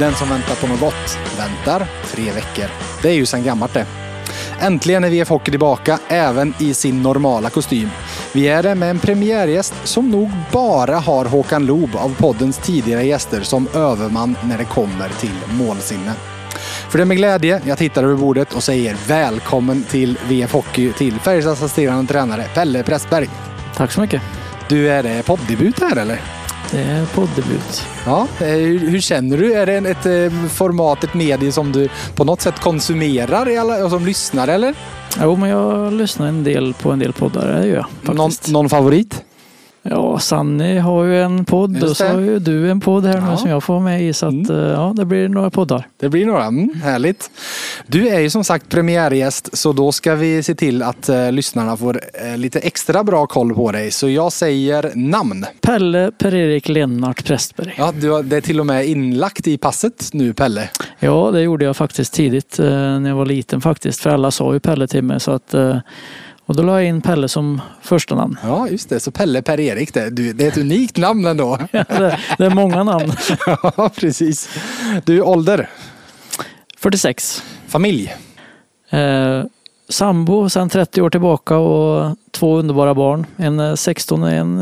Den som väntar på något gott väntar tre veckor. Det är ju sen gammalt det. Äntligen är VF Hockey tillbaka, även i sin normala kostym. Vi är det med en premiärgäst som nog bara har Håkan Loob av poddens tidigare gäster som överman när det kommer till målsinne. För det är med glädje jag tittar över bordet och säger välkommen till VF Hockey till Färjestads assisterande tränare Pelle Pressberg. Tack så mycket. Du, är det poddebut här eller? Det är poddebut. Ja, eh, hur, hur känner du? Är det en- ett eh, format, ett medie som du på något sätt konsumerar i alla, som lyssnare eller? Jo, men jag lyssnar en del på en del poddar. Det gör jag Någon, någon favorit? Ja, Sanni har ju en podd och så har ju du en podd här Ja. nu som jag får med i. Så att, Mm. eh, ja, det blir några poddar. Det blir några. Mm, härligt. Du är ju som sagt premiärgäst så då ska vi se till att eh, lyssnarna får eh, lite extra bra koll på dig. Så jag säger namn. Pelle Per-Erik Lennart Prästberg. Ja. Ja, du, det är till och med inlagt i passet nu Pelle. det gjorde jag faktiskt tidigt eh, när jag var liten faktiskt. För alla sa ju Pelle till mig. Så att, eh, och då la jag in Pelle som första namn. Ja, just det. Så Pelle Per-Erik, det, det är ett unikt namn ändå. det, det är många namn. ja, precis. Du, ålder? 46. Familj? Eh, sambo sedan 30 år tillbaka och två underbara barn. En eh, 16 och en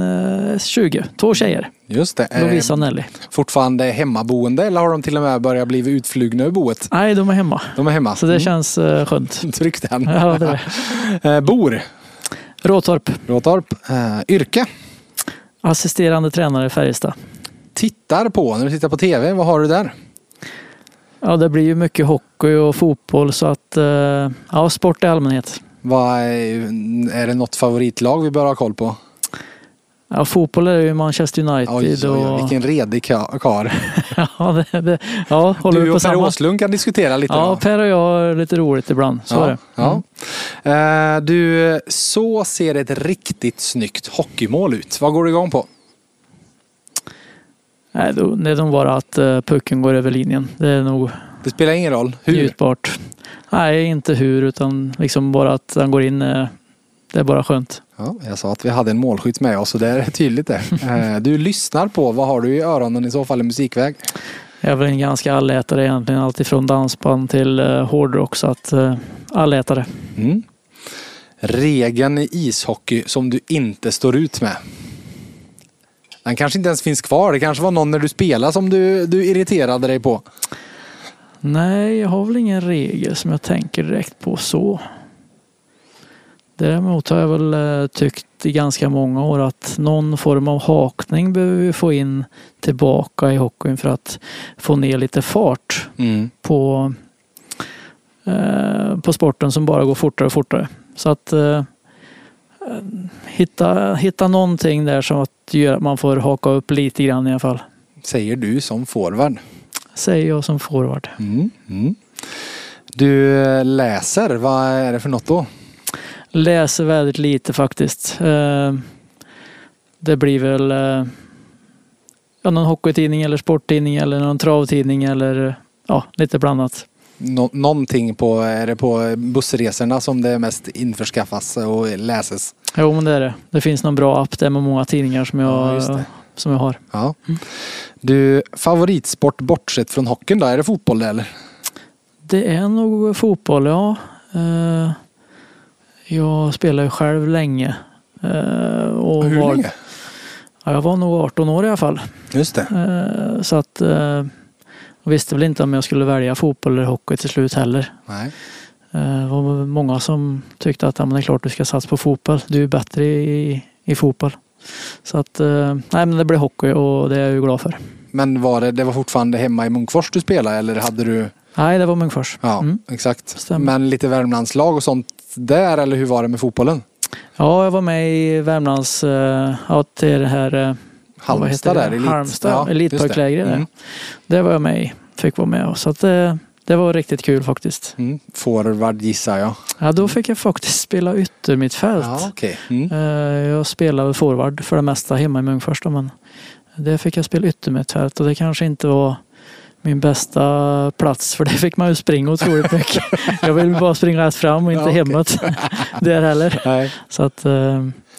eh, 20. Två tjejer. Just det. Lovisa och Nelly. fortfarande hemmaboende eller har de till och med börjat bli utflugna ur boet? Nej, de är hemma. De är hemma. Så det känns eh, skönt. Mm. Tryck den. Ja, det är det. Eh, bor? Råtorp. Råtorp. Eh, yrke? Assisterande tränare i Färjestad. Tittar på, när du tittar på TV, vad har du där? Ja, det blir ju mycket hockey och fotboll så att ja, sport i allmänhet. Vad är, är det något favoritlag vi bör ha koll på? Ja, fotboll är ju Manchester United Oj, oj, oj, och... vilken redig ka- karl. ja, det, det, ja, håller Du och Per? Åslund kan diskutera lite Ja, då. Per och jag har lite roligt ibland. Så är ja, det. Mm. ja. Eh, Du, så ser ett riktigt snyggt hockeymål ut. Vad går du igång på? Nej, det är nog bara att eh, pucken går över linjen. Det är nog Det spelar ingen roll. Hur? njutbart. Nej, inte hur utan liksom bara att den går in. eh, Det är bara skönt. Ja, jag sa att vi hade en målskytt med oss så det är tydligt det. Eh, Du lyssnar på, vad har du i öronen i så fall i musikväg? Jag är väl en ganska allätare egentligen. Alltifrån dansband till uh, hårdrock. Så att uh, allätare. Mm. Regeln i ishockey som du inte står ut med. Den kanske inte ens finns kvar. Det kanske var någon när du spelade som du, du irriterade dig på. Nej, jag har väl ingen regel som jag tänker direkt på så. Däremot har jag väl eh, tyckt i ganska många år att någon form av hakning behöver vi få in tillbaka i hockeyn för att få ner lite fart Mm. på, eh, på sporten som bara går fortare och fortare. Så att eh, hitta, hitta någonting där som att gör att man får haka upp lite grann i alla fall. Säger du som forward. Säger jag som forward. Mm. Mm. Du eh, läser, vad är det för något då? Läser väldigt lite faktiskt. Eh, Det blir väl eh, ja, någon hockeytidning eller sporttidning eller någon travtidning eller ja, lite blandat. Nå- någonting på, är det på bussresorna som det mest införskaffas och läses? Jo men det är det. Det finns någon bra app där med många tidningar som Ja, jag, det. som jag har. Ja. Du, favoritsport bortsett från hockeyn då? Är det fotboll eller? Det är nog fotboll, ja. Jag spelar ju själv länge. Eh, Och Hur var, länge? Ja, jag var nog 18 år i alla fall. Just det. Eh, Så att eh, jag visste väl inte om jag skulle välja fotboll eller hockey till slut heller. Nej. Det var många som tyckte att ja, men det är klart du ska satsa på fotboll. Du är bättre i, i fotboll. Så att, nej men det blev hockey och det är jag ju glad för. Men var det, det var fortfarande hemma i Munkfors du spelade eller hade du? Nej, det var Munkfors. Ja, Mm. exakt. Stämmer. Men lite Värmlandslag och sånt där eller hur var det med fotbollen? Ja, jag var med i Värmlands, eh, ja till det här eh, Halmstad det? där, elit. Halmstad, Ja, det. där. Mm. Det var jag med i. Fick vara med och så att det, det var riktigt kul faktiskt. Mm. Forward gissar jag. Ja, då fick jag faktiskt spela yttermittfält. Ja, okej. Mm. Eh, Jag spelade forward för det mesta hemma i Munkfors men det fick jag spela yttermittfält och det kanske inte var min bästa plats för det fick man ju springa otroligt mycket. jag vill bara springa rätt fram och inte Ja, hemåt där heller. Nej. Så att, eh,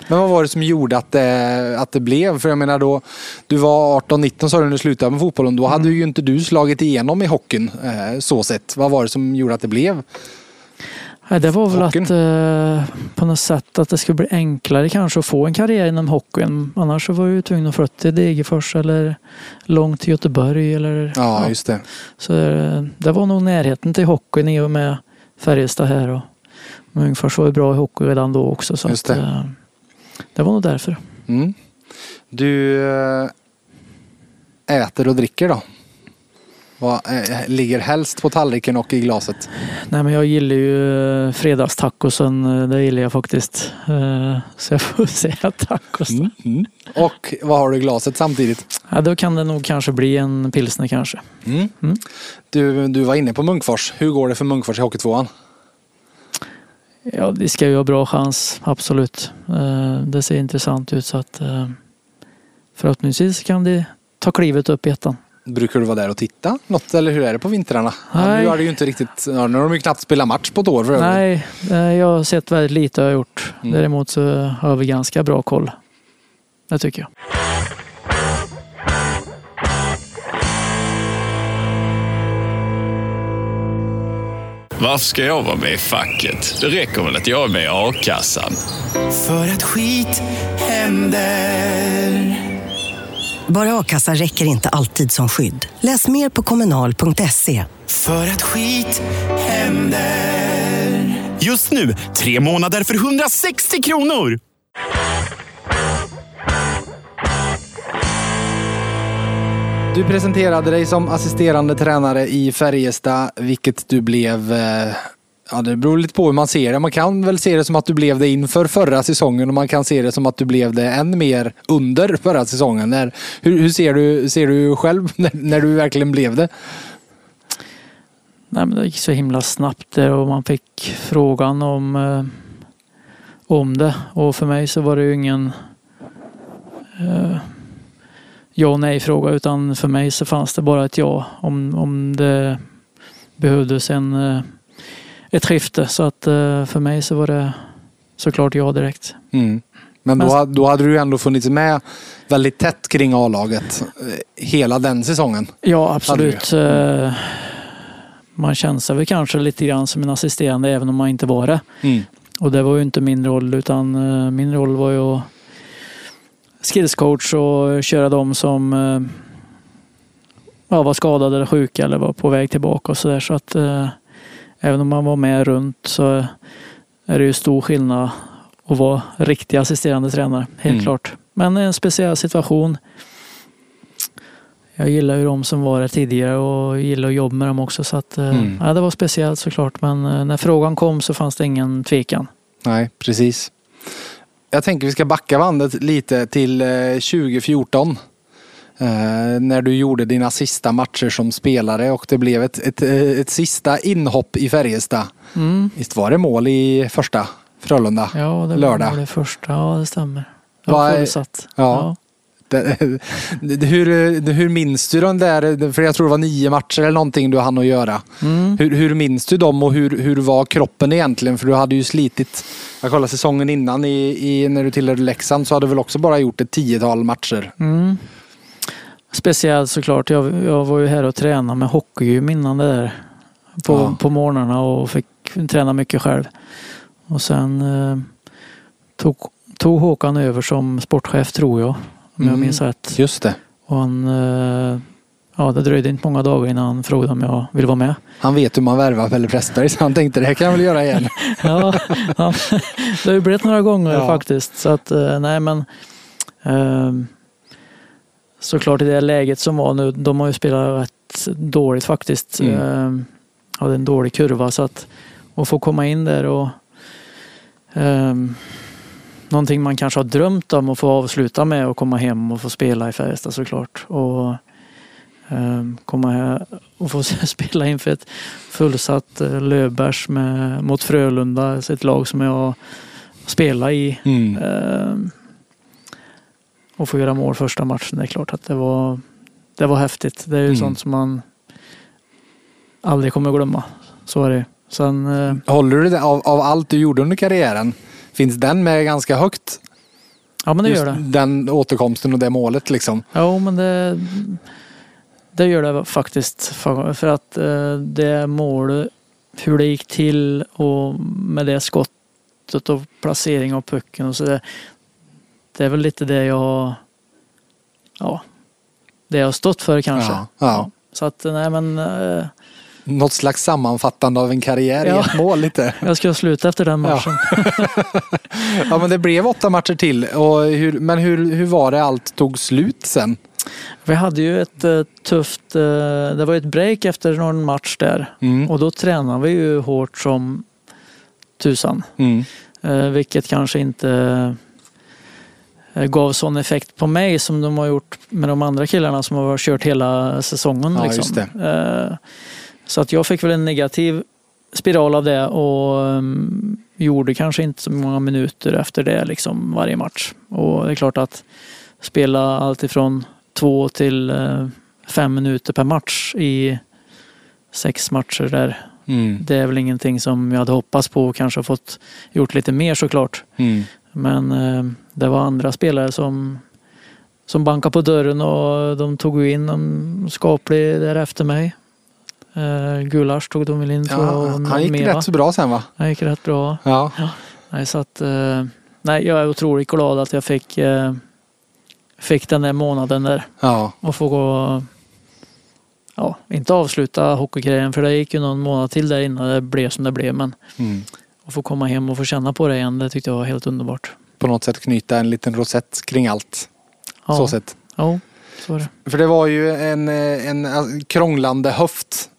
Men vad var det som gjorde att det, att det blev? För jag menar då, du var 18-19 sa du när du slutade med fotbollen. Då hade ju inte du slagit igenom i hockeyn eh, så sett. Vad var det som gjorde att det blev? Nej, det var väl Hockeyn? att eh, på något sätt att det skulle bli enklare kanske att få en karriär inom hockeyn. Annars så var jag ju tvungen att flytta till Degerfors eller långt till Göteborg. Eller, Ja, just det. Så eh, det var nog närheten till hockeyn i och med Färjestad här. Och Munkfors var ju bra i hockey redan då också. Så Just att, det. eh, det var nog därför. Mm. Du eh, äter och dricker då? Vad eh, ligger helst på tallriken och i glaset? Nej men jag gillar ju eh, fredagstacosen. eh, Det gillar jag faktiskt. Så jag får säga tacos. Mm. Mm. Och vad har du i glaset samtidigt? Ja, då kan det nog kanske bli en pilsner kanske. Mm. Mm. Du, du var inne på Munkfors. Hur går det för Munkfors i Hockeytvåan? Ja, det ska ju ha bra chans, absolut. Det ser intressant ut så att förhoppningsvis kan de ta klivet upp i ettan. Brukar du vara där och titta något eller hur är det på vintrarna? Nej. nu har det ju inte riktigt, nu har de ju knappt spelat match på ett år för övrigt. Nej, eh, jag har sett väldigt lite har jag gjort. Mm. Däremot så har vi ganska bra koll. Det tycker jag. Varför ska jag vara med i facket? Det räcker väl att jag är med i a-kassan? För att skit händer. Bara a-kassa räcker inte alltid som skydd. Läs mer på kommunal.se. För att skit händer. Just nu, tre månader för 160 kronor. Du presenterade dig som assisterande tränare i Färjestad, vilket du blev eh, Ja, det beror lite på hur man ser det. Man kan väl se det som att du blev det inför förra säsongen och man kan se det som att du blev det än mer under förra säsongen. När, hur, hur ser, du, ser du själv när, när du verkligen blev det? Nej, men det gick så himla snabbt där och man fick frågan om, eh, om det. Och för mig så var det ju ingen eh, ja och nej fråga utan för mig så fanns det bara ett ja om, om det behövdes en, eh, ett skifte. Så att eh, för mig så var det såklart ja direkt. Mm. Men då, då hade du ändå funnits med väldigt tätt kring A-laget eh, hela den säsongen. Ja, absolut. Eh, Man känner sig väl kanske lite grann som en assisterande även om man inte var det. Mm. Och det var ju inte min roll utan min roll var ju att skillscoach och köra dem som ja, var skadade eller sjuka eller var på väg tillbaka och sådär. Så att även om man var med runt så är det ju stor skillnad att vara riktig assisterande tränare. Helt Mm. klart. Men en speciell situation. Jag gillar ju de som var där tidigare och gillar att jobba med dem också. Så att, eh, Mm. ja, det var speciellt såklart. Men eh, när frågan kom så fanns det ingen tvekan. Nej, precis. Jag tänker vi ska backa bandet lite till eh, 2014. Eh, när du gjorde dina sista matcher som spelare och det blev ett, ett, eh, ett sista inhopp i Färjestad. Mm. Visst var det mål i första Frölunda? Ja, det var Lördag. det första. Ja, det stämmer. Jag fullsatt. Ja. Hur, hur minns du de där, för jag tror det var nio matcher eller någonting du hann att göra. Mm. Hur, hur minns du dem och hur, hur var kroppen egentligen? För du hade ju slitit, jag kollade säsongen innan i, i, när du tillhörde Leksand så hade du väl också bara gjort ett tiotal matcher. Mm. Speciellt såklart. Jag, jag var ju här och tränade med hockeygym innan det där. På, Ja. på morgnarna och fick träna mycket själv. Och sen eh, tog, tog Håkan över som sportchef tror jag. Om jag Mm. minns rätt. Just det. Och han, eh, ja, det dröjde inte många dagar innan han frågade om jag ville vara med. Han vet hur man värvar Pelle Pressberg så han tänkte det här kan jag väl göra igen. Ja, han, det har ju blivit några gånger Ja. faktiskt. Så att, eh, nej men. ehm, såklart i det läget som var nu, de har ju spelat rätt dåligt faktiskt. Mm. Ehm, hade en dålig kurva så att att få komma in där och um, någonting man kanske har drömt om att få avsluta med och komma hem och få spela i Färjestad såklart. Och ehm, komma här och få spela inför ett fullsatt eh, Löfbergs med, mot Frölunda, ett lag som jag spelar i. Mm. Och få göra mål första matchen, det är klart att det var, det var häftigt. Det är ju Mm. sånt som man aldrig kommer glömma. Så är det. Sen, eh, Håller du det av, av allt du gjorde under karriären? Finns den med ganska högt Ja men det Just gör det. den återkomsten och det målet liksom. Jo men det, det gör det faktiskt. För för att eh, det målet, hur det gick till och med det skottet och placering av pucken och så det, det är väl lite det jag ja, det jag har stått för kanske. Ja, ja. Så att nej men eh, Något slags sammanfattande av en karriär i Ja. ett mål lite. jag ska sluta efter den matchen. Ja men det blev åtta matcher till. Och hur, men hur, hur var det allt tog slut sen? Vi hade ju ett eh, tufft, eh, det var ett break efter någon match där. Mm. Och då tränade vi ju hårt som tusan. Mm. Eh, vilket kanske inte gav sån effekt på mig som de har gjort med de andra killarna som har kört hela säsongen. Ja, liksom. Eh, så att jag fick väl en negativ spiral av det och um, gjorde kanske inte så många minuter efter det liksom varje match. Och det är klart att spela allt ifrån två till eh, fem minuter per match i sex matcher där Mm. det är väl ingenting som jag hade hoppats på och kanske fått gjort lite mer såklart. Mm. Men eh, det var andra spelare som, som bankade på dörren och de tog in en skaplig där efter mig. Eh, Gulasch tog de väl in. Ja, han gick rätt så bra sen va? Han gick rätt bra. Ja. Nej, så att, eh, nej, jag är otroligt glad att jag fick, eh, fick den där månaden där ja. och få gå Ja, inte avsluta hockeygrejen för det gick ju någon månad till där innan det blev som det blev. Men Mm. att få komma hem och få känna på det igen, det tyckte jag var helt underbart. På något sätt knyta en liten rosett kring allt. Ja, Så sett. Ja, så är det. För det var ju en, eh, en alltså, krånglande höft.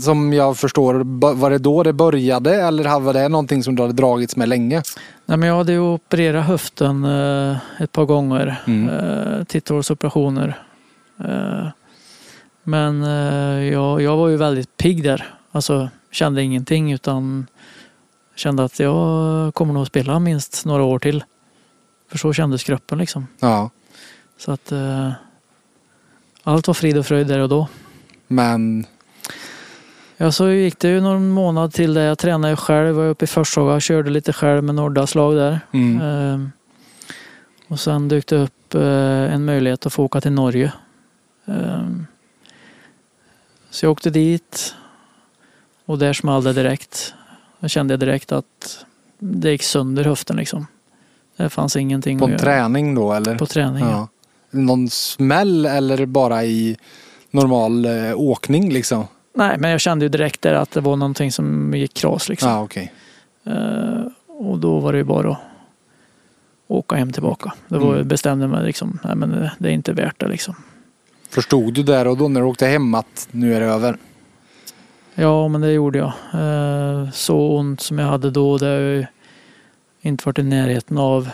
Som jag förstår, var det då det började eller var det någonting som du hade dragits med länge? Nej, men jag hade ju opererat höften eh, ett par gånger. Mm. Eh, titthålsoperationer. Eh, men eh, jag, jag var ju väldigt pigg där. Alltså kände ingenting utan kände att jag kommer nog spela minst några år till. För så kändes kroppen liksom. Ja. Så att eh, allt var frid och fröjd där och då. Men Ja, så gick det ju någon månad till där jag tränade själv. Var uppe i Forshaga körde lite själv med Nordas lag där. mm. Ehm, och sen dök det upp eh, en möjlighet att få åka till Norge. Ehm, så jag åkte dit och där small det direkt. Jag kände direkt att det gick sönder höften liksom. Det fanns ingenting på träning då eller? På träning. Ja. Någon smäll eller bara i normal eh, åkning liksom? Nej, men jag kände ju direkt där att det var någonting som gick kras liksom. Ja, okej. Eh, och då var det ju bara att åka hem tillbaka. Det var, Mm. bestämde mig liksom, nej men det, det är inte värt det liksom. Förstod du där och då när du åkte hem att nu är det över? Ja, men det gjorde jag. Eh, så ont som jag hade då, det har jag inte varit i närheten av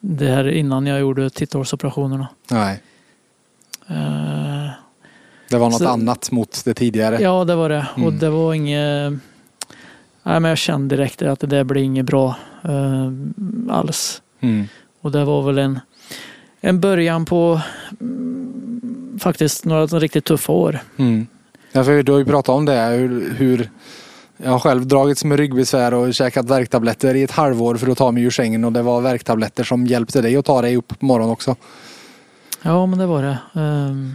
det här innan jag gjorde titthålsoperationerna. Nej, Eh, det var något Så- annat mot det tidigare. ja, det var det. Och Mm. det var inget... Nej, men jag kände direkt att det där blir inget bra eh, alls. Mm. Och det var väl en, en början på mm, faktiskt några riktigt tuffa år. Mm. Ja, för du har ju pratat om det, hur, hur jag har själv dragits med ryggbesvär och käkat värktabletter i ett halvår för att ta mig ur sängen och det var värktabletter som hjälpte dig att ta dig upp på morgonen också. Ja, men det var det. Ehm,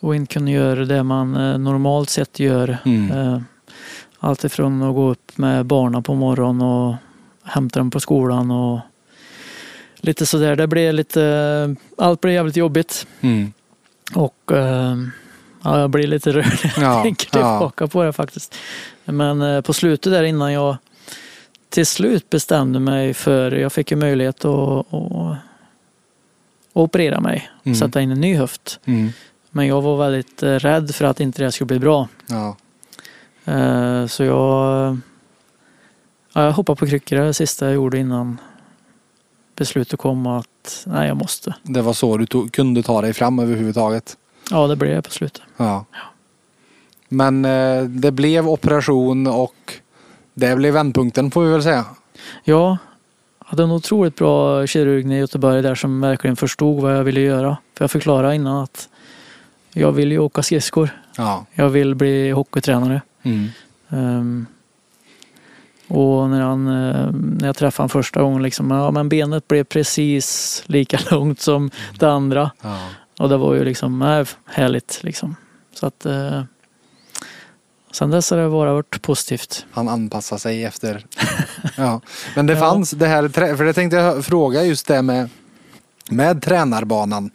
och inte kunna göra det man eh, normalt sett gör. Mm. Eh, allt ifrån att gå upp med barnen på morgonen och hämta dem på skolan och lite sådär. Det blev lite, allt blev jävligt jobbigt. Mm. Och ehm, ja, jag blir lite rörd när jag Ja, tänker ja. tillbaka på det faktiskt. Men eh, på slutet där innan jag till slut bestämde mig för, jag fick ju möjlighet att, att, att operera mig, Mm. sätta in en ny höft. Mm. Men jag var väldigt eh, rädd för att inte det skulle bli bra. Ja. Eh, Så jag, ja, jag hoppade på kryckor det sista jag gjorde innan beslutet kom att nej, jag måste. Det var så du tog, kunde ta dig fram överhuvudtaget. Ja, det blev jag på slutet. Ja. Men eh, det blev operation och det blev vändpunkten får vi väl säga. Ja, jag hade en otroligt bra kirurg i Göteborg där som verkligen förstod vad jag ville göra. För jag förklarade innan att jag vill ju åka skridskor. Ja. Jag vill bli hockeytränare. Mm. Ehm, Och när, han, eh, när jag träffade honom första gången, liksom, ja, men benet blev precis lika långt som det andra. Ja. Och det var ju liksom äh, härligt. Liksom. Så att, eh, sen dess har det bara varit positivt. Han anpassar sig efter... ja. Men det fanns det här, för det tänkte jag fråga just det med, med tränarbanan.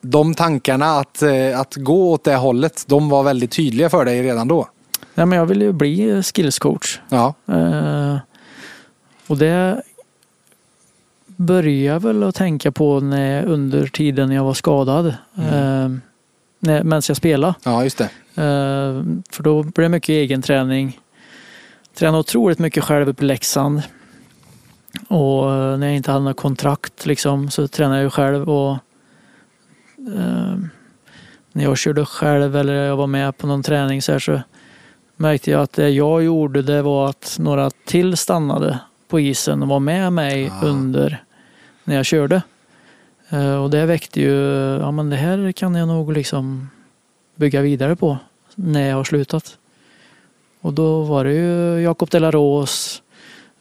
De tankarna att, eh, att gå åt det hållet, de var väldigt tydliga för dig redan då. Ja, men jag ville ju bli skillscoach. Ja. Eh, och det började väl att tänka på när, under tiden jag var skadad. Eh, när, medan jag spelade. ja, just det. Eh, för då blev det mycket egen träning. Tränade otroligt mycket själv uppe i Leksand. Och eh, när jag inte hade något kontrakt liksom, så tränade jag själv. Och, eh, när jag körde själv eller jag var med på någon träning så, här, så märkte jag att det jag gjorde det var att några till stannade på isen och var med mig Ah. under när jag körde. Eh, och det väckte ju, ja men det här kan jag nog liksom bygga vidare på när jag har slutat. Och då var det ju Jakob Delaros,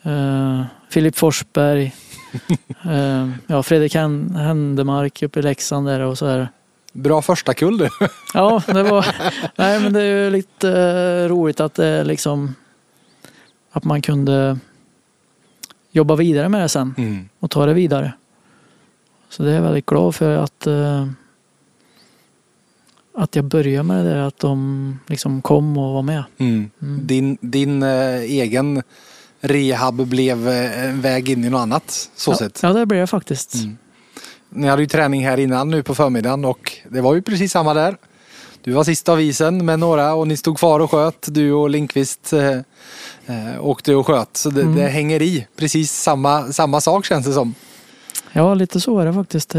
eh, Filip Forsberg, eh, ja, Fredrik Hän- Händemark uppe i Leksand där och så här. Bra första kull du. Ja, det var, nej men det är ju lite eh, roligt att det liksom att man kunde jobba vidare med det sen Mm. och ta det vidare. Så det är jag väldigt glad för att eh, att jag började med det där, att de liksom kom och var med. Mm. Din, din eh, egen rehab blev eh, en väg in i något annat, så ja, sett. ja, det blev jag faktiskt. Mm. Ni hade ju träning här innan nu på förmiddagen och det var ju precis samma där. Du var sist av isen med några och ni stod kvar och sköt. Du och Linkvist eh, eh, åkte och sköt. Så det, Mm. det hänger i. Precis samma, samma sak känns det som. Ja, lite så är det faktiskt.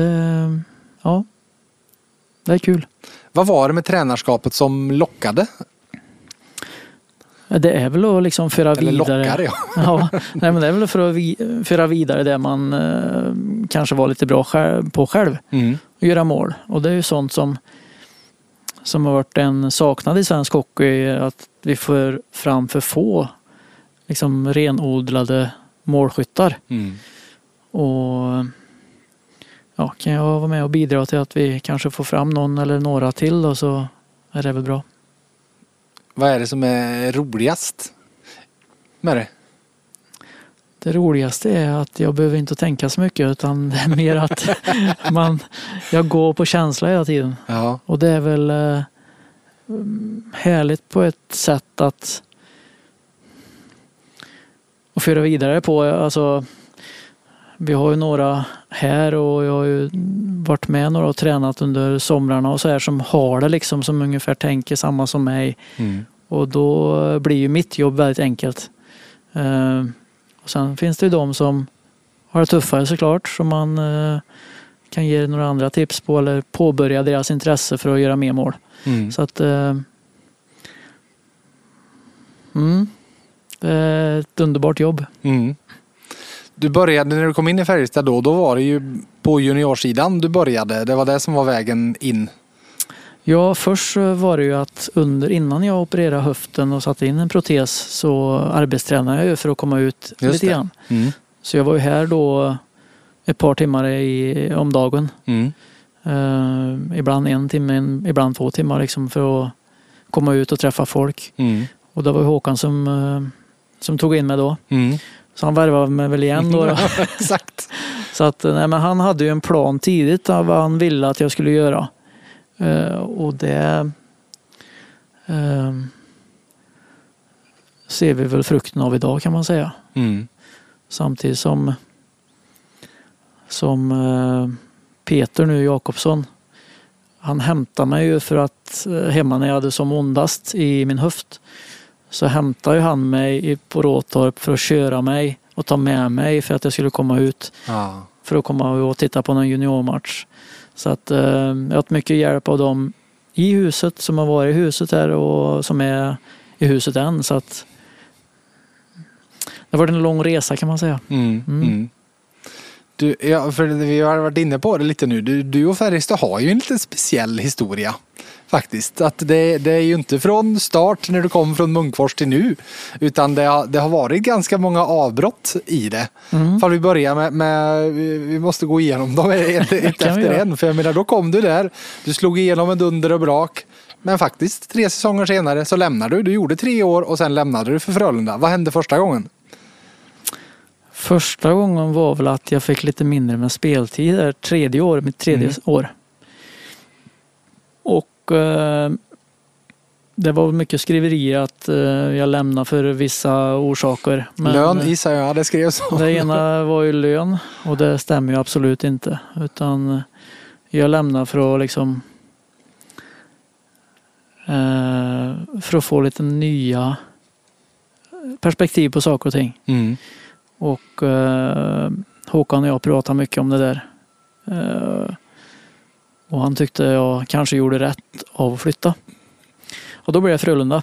Ja, det är kul. Vad var det med tränarskapet som lockade? Det är väl att liksom föra Eller vidare. lockar ja. Ja, nej, men det är väl för att vi, föra vidare det man eh, kanske var lite bra själv, på själv. Mm. och göra mål. Och det är ju sånt som, som har varit en saknad i svensk hockey. Att vi får fram för få liksom renodlade målskyttar. Mm. Och ja, kan jag vara med och bidra till att vi kanske får fram någon eller några till då, så är det väl bra. Vad är det som är roligast med det? Det roligaste är att jag behöver inte tänka så mycket utan det är mer att man, jag går på känsla hela tiden. Ja. Och det är väl eh, härligt på ett sätt att, att föra vidare på. Alltså, vi har ju några här och jag har ju varit med några och tränat under somrarna och så här som har det liksom som ungefär tänker samma som mig. Mm. Och då blir ju mitt jobb väldigt enkelt. Och sen finns det ju de som har det tuffare såklart som man eh, kan ge några andra tips på eller påbörja deras intresse för att göra mer mål. Mm. Så att eh, mm, det är ett underbart jobb. Mm. Du började, när du kom in i Färjestad då, då var det ju på juniorsidan du började. Det var det som var vägen in. Ja, först var det ju att under, innan jag opererade höften och satte in en protes så arbetstränade jag ju för att komma ut Just lite det. grann. Mm. Så jag var ju här då ett par timmar i, om dagen. Mm. Eh, ibland en timme, ibland två timmar liksom för att komma ut och träffa folk. Mm. Och det var ju Håkan som, eh, som tog in mig då. Mm. Så han värvade mig väl igen då. då. Exakt. Så att, nej, men han hade ju en plan tidigt av vad han ville att jag skulle göra. Eh, och det eh, ser vi väl frukten av idag kan man säga. Mm. Samtidigt som, som eh, Peter nu Jakobsson, han hämtade mig ju för att hemma när jag hade som ondast i min höft så hämtade han mig på Råtorp för att köra mig och ta med mig för att jag skulle komma ut Ja. för att komma och titta på någon juniormatch. Så att eh, jag har haft mycket hjälp av dem i huset som har varit i huset här och som är i huset än. Så att det har varit en lång resa kan man säga. Mm. Mm. Mm. Du, ja, för vi har varit inne på det lite nu. Du, du och Färjestad har ju en lite speciell historia. Faktiskt. Att det, det är ju inte från start när du kom från Munkfors till nu. Utan det har, det har varit ganska många avbrott i det. Mm. Fall vi börjar med, med, vi måste gå igenom dem ett, efter en. För jag menar, då kom du där, du slog igenom en dunder och brak. Men faktiskt tre säsonger senare så lämnade du. Du gjorde tre år och sen lämnade du för Frölunda. Vad hände första gången? Första gången var väl att jag fick lite mindre med speltid. där, Tredje år, mitt tredje Mm. år. Och det var mycket skriverier att eh, jag lämnade för vissa orsaker. Men, Lön eh, gissar jag, det skrevs om. Det ena var ju lön och det stämmer ju absolut inte. Utan eh, jag lämnar för att liksom eh, för att få lite nya perspektiv på saker och ting. Mm. Och eh, Håkan och jag pratade mycket om det där. Eh, och han tyckte jag kanske gjorde rätt av att flytta. Och då blev jag Frölunda.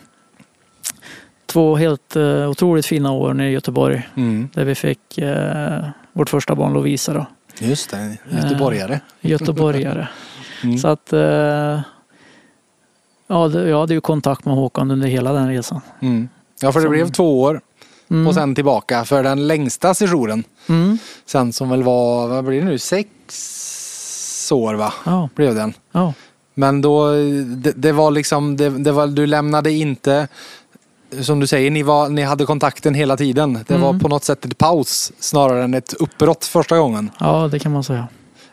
Två helt eh, otroligt fina år nere i Göteborg. Mm. Där vi fick eh, vårt första barn Lovisa då. Just det, göteborgare. Göteborgare. Mm. Så att eh, ja, jag hade ju kontakt med Håkan under hela den resan. Mm. Ja, för det Som- blev två år Mm. och sen tillbaka för den längsta sessionen. Mm. Sen som väl var, vad blir det nu, sex år va? Ja, Blev den. ja. Men då, det, det var liksom, det, det var, du lämnade inte, som du säger, ni, var, ni hade kontakten hela tiden. Det var Mm. på något sätt ett paus snarare än ett uppbrott första gången. ja, det kan man säga.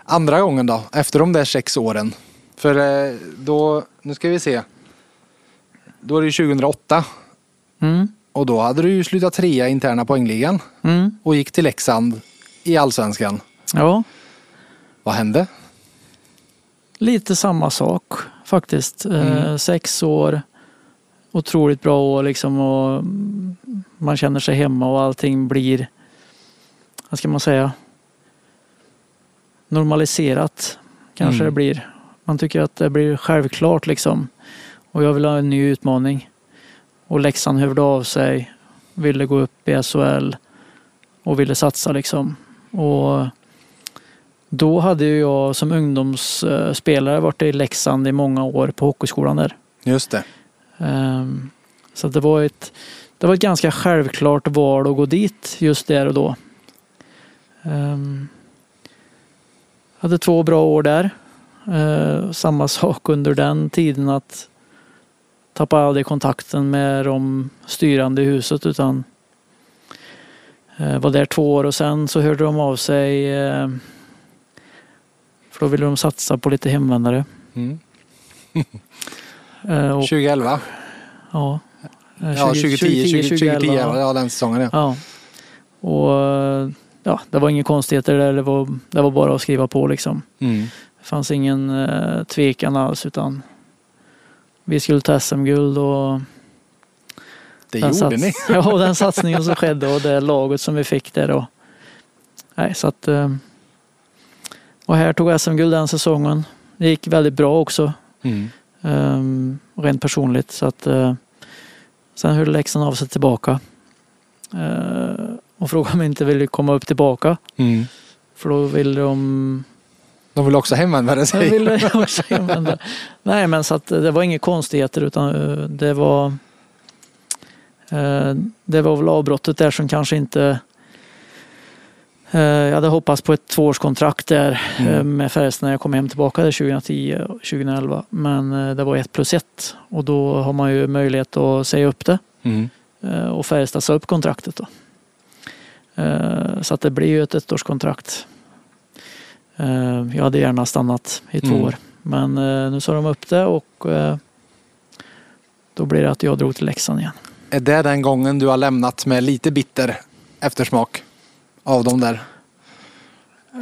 Andra gången då, efter de där sex åren. För eh, då, nu ska vi se. Då är det ju 2008 Mm. och då hade du ju slutat trea i interna poängligan Mm. och gick till Leksand i allsvenskan. Ja, Vad hände? Lite samma sak faktiskt. Eh, Mm. sex år, otroligt bra år liksom och man känner sig hemma och allting blir, vad ska man säga, normaliserat kanske Mm. det blir. Man tycker att det blir självklart liksom. Och jag vill ha en ny utmaning. Och Leksand hörde av sig, ville gå upp i SHL och ville satsa liksom. Och då hade jag som ungdomsspelare varit i Leksand i många år på hockeyskolan där. Just det. Ehm, Så det var ett, det var ett ganska självklart val att gå dit just där och då. Ehm, Hade två bra år där. Eh, Samma sak under den tiden att tappa aldrig kontakten med de styrande i huset utan eh, var där två år och sen så hörde de av sig eh, för då ville de satsa på lite hemvändare. Mm. Eh, Och 2011. Ja. Eh, Ja, 2010, 2010, 2010 ja. den säsongen ja. ja. Och ja, det var inga konstigheter där. Det var, det var bara att skriva på liksom. Mm. Det fanns ingen eh, tvekan alls utan vi skulle ta SM-guld och Det gjorde ni. ja, den satsningen som skedde och det laget som vi fick där. Och, nej, så att, eh, och här tog SM-guld den säsongen. Det gick väldigt bra också. Mm. Um, rent personligt. Så att, eh, sen hörde Leksand av sig tillbaka. Eh, och frågade om jag inte ville komma upp tillbaka. Mm. För då ville de... De vill också hemvända Jag sig. ville också använda. Nej men så att det var inga konstigheter utan eh, det var... Det var väl avbrottet där som kanske inte... eh, Jag hade hoppats på ett tvåårskontrakt där Mm. eh, med Färjestad när jag kom hem tillbaka där 2010 och 2011. Men eh, det var ett plus ett och då har man ju möjlighet att säga upp det. Mm. Och Färjestad sa upp kontraktet då. Så att det blir ju ett ettårskontrakt. Jag hade gärna stannat i två Mm. år. Men nu sa de upp det och då blir det att jag drog till Leksand igen. Är det den gången du har lämnat med lite bitter eftersmak av de där?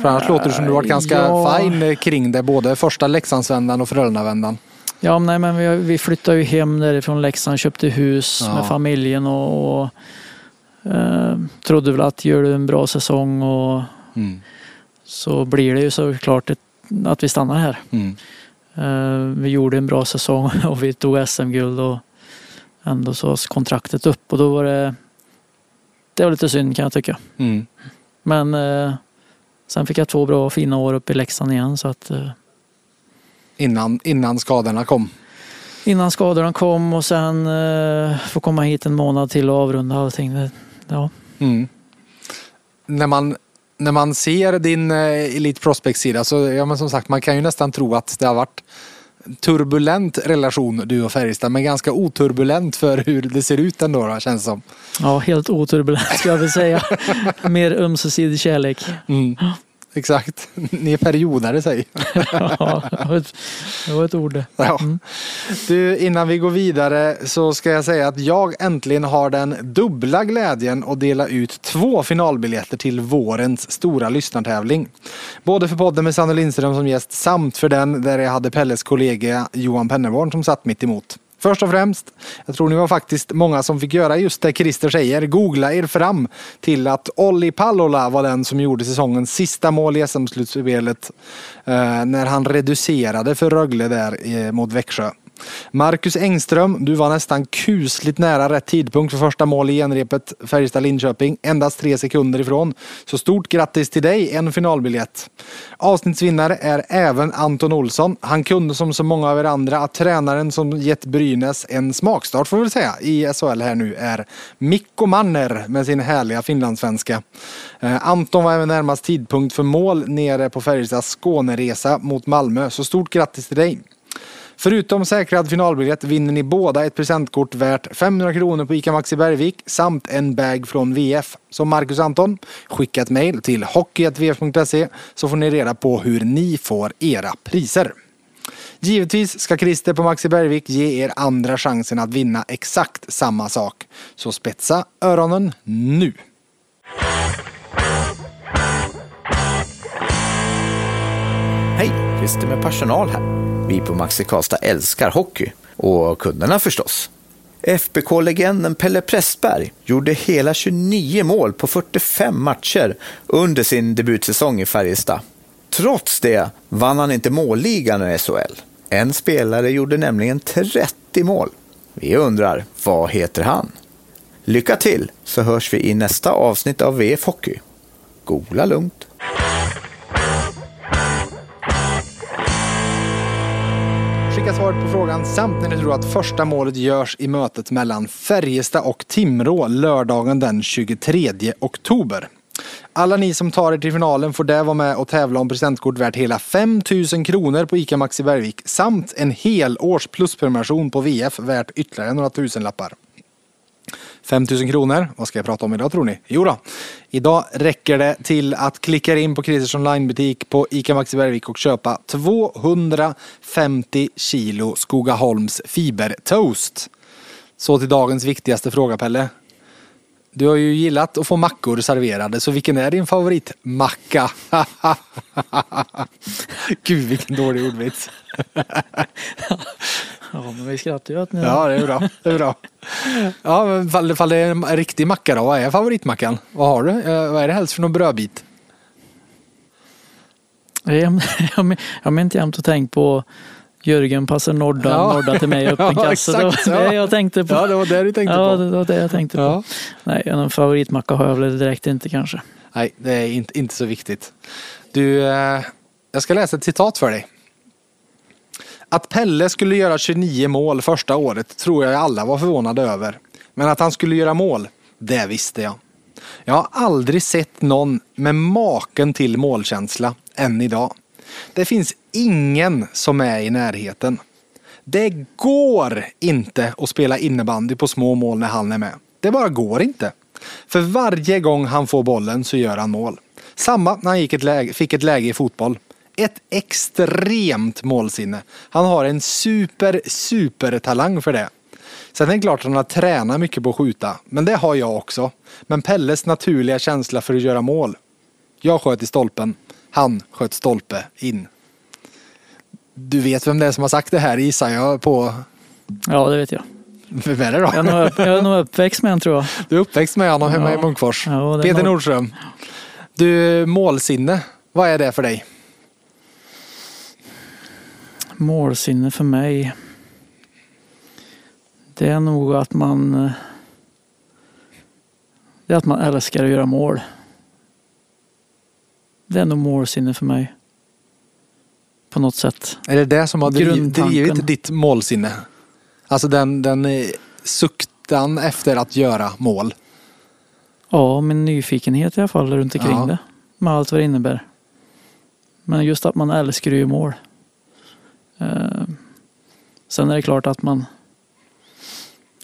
För annars låter det som du varit ganska ja. fin kring det. Både första Leksandsvändan och Frölundavändan. Ja, nej, men vi, vi flyttade ju hem därifrån Leksand, köpte hus Ja. med familjen och, och eh, trodde väl att gör du en bra säsong och Mm. så blir det ju såklart ett, att vi stannar här. Mm. Eh, vi gjorde en bra säsong och vi tog SM-guld och ändå så kontraktet upp och då var det det var lite synd kan jag tycka. Mm. Men eh, sen fick jag två bra fina år uppe i Leksand igen så att eh, Innan, innan skadorna kom. innan skadorna kom och sen eh, få komma hit en månad till och avrunda allting. Det, ja. Mm. När, man, när man ser din eh, Elite Prospect-sida så ja, men som sagt man kan ju nästan tro att det har varit turbulent relation du och Färjestad men ganska oturbulent för hur det ser ut ändå då, känns det som. ja, helt oturbulent ska jag väl säga. Mer ömsesidig kärlek. Mm. Exakt. Ni är periodare säger Ja, det var ett, ord det. Ja. Du, innan vi går vidare så ska jag säga att jag äntligen har den dubbla glädjen att dela ut två finalbiljetter till vårens stora lyssnartävling. Både för podden med Sanne Lindström som gäst samt för den där jag hade Pelles kollega Johan Pennerborn som satt mitt emot. Först och främst, jag tror ni var faktiskt många som fick göra just det Christer säger, googla er fram till att Olli Pallola var den som gjorde säsongens sista mål i SM-slutspelet eh, när han reducerade för Rögle där eh, mot Växjö. Marcus Engström, du var nästan kusligt nära rätt tidpunkt för första mål i genrepet Färjestad-Linköping. Endast tre sekunder ifrån. Så stort grattis till dig, en finalbiljett. Avsnittsvinnare är även Anton Olsson. Han kunde som så många av er andra att tränaren som gett Brynäs en smakstart får vi väl säga i SHL här nu är Mikko Manner med sin härliga finlandssvenska. Eh, Anton var även närmast tidpunkt för mål nere på Färjestads Skåneresa mot Malmö. Så stort grattis till dig. Förutom säkrad finalbiljett vinner ni båda ett presentkort värt 500 kronor på ICA Maxi Bergvik samt en bag från VF. Så Marcus Anton, skicka ett mejl till hockey.vf.se så får ni reda på hur ni får era priser. Givetvis ska Christer på Maxi Bergvik ge er andra chansen att vinna exakt samma sak. Så spetsa öronen nu! Hej, Christer med personal här. Vi på Maxi Karlstad älskar hockey och kunderna förstås. FBK-legenden Pelle Pressberg gjorde hela 29 mål på 45 matcher under sin debutsäsong i Färjestad. Trots det vann han inte målligan i SHL. En spelare gjorde nämligen 30 mål. Vi undrar, vad heter han? Lycka till så hörs vi i nästa avsnitt av VF Hockey. Gola lugnt! Skicka svaret på frågan samt när ni tror att första målet görs i mötet mellan Färjestad och Timrå lördagen den 23 oktober. Alla ni som tar er till finalen får där vara med och tävla om presentkort värt hela 5000 kronor på ICA Maxi Bergvik samt en hel års plusprenumeration på VF värt ytterligare några tusenlappar. 5000 kronor. Vad ska jag prata om idag tror ni? Jo då. Idag räcker det till att klicka in på Christers onlinebutik på ICA Maxi Bergvik och köpa 250 kilo Skogaholms fibertoast. Så till dagens viktigaste fråga Pelle. Du har ju gillat att få mackor serverade, så vilken är din favoritmacka? Gud vilken dålig ordvits. Ja, men vi skrattar ju åt nu. Ja, det är bra. Det är bra. Ja, men fall, fall det är en riktig macka då, vad är favoritmackan? Vad har du? Eh, Vad är det helst för någon brödbit? Jag har inte jämt och tänkt på Jörgen passar Norda, Ja. Norda till mig öppen Ja, kassa. Det var exakt, det ja. jag tänkte på. Ja, det var det du tänkte Ja, på. det var det jag tänkte på. Ja. Nej, en favoritmacka har jag väl direkt inte kanske. Nej, det är inte, inte så viktigt. Du, eh, jag ska läsa ett citat för dig. Att Pelle skulle göra 29 mål första året tror jag alla var förvånade över. Men att han skulle göra mål, det visste jag. Jag har aldrig sett någon med maken till målkänsla än idag. Det finns ingen som är i närheten. Det går inte att spela innebandy på små mål när han är med. Det bara går inte. För varje gång han får bollen så gör han mål. Samma när han gick ett läge, fick ett läge i fotboll. Ett extremt målsinne. Han har en super, super talang för det. Sen är det klart att han har tränat mycket på att skjuta. Men det har jag också. Men Pelles naturliga känsla för att göra mål. Jag sköt i stolpen. Han sköt stolpe in. Du vet vem det är som har sagt det här gissar jag på. Ja, det vet jag. Vem är det då? Jag är nog, upp, jag är nog uppväxt med en tror jag. Du är uppväxt med honom hemma Ja. i Munkfors. Ja, Peter Nordström. Du, målsinne. Vad är det för dig? Målsinne för mig. Det är nog att man Det är att man älskar att göra mål. Det är nog målsinne för mig. På något sätt. Är det det som har Grundtanken. drivit ditt målsinne? Alltså den, den eh, suktan efter att göra mål. Ja, min nyfikenhet i alla fall runt omkring Ja. det. Med allt vad det innebär. Men just att man älskar ju mål. Eh, sen är det klart att man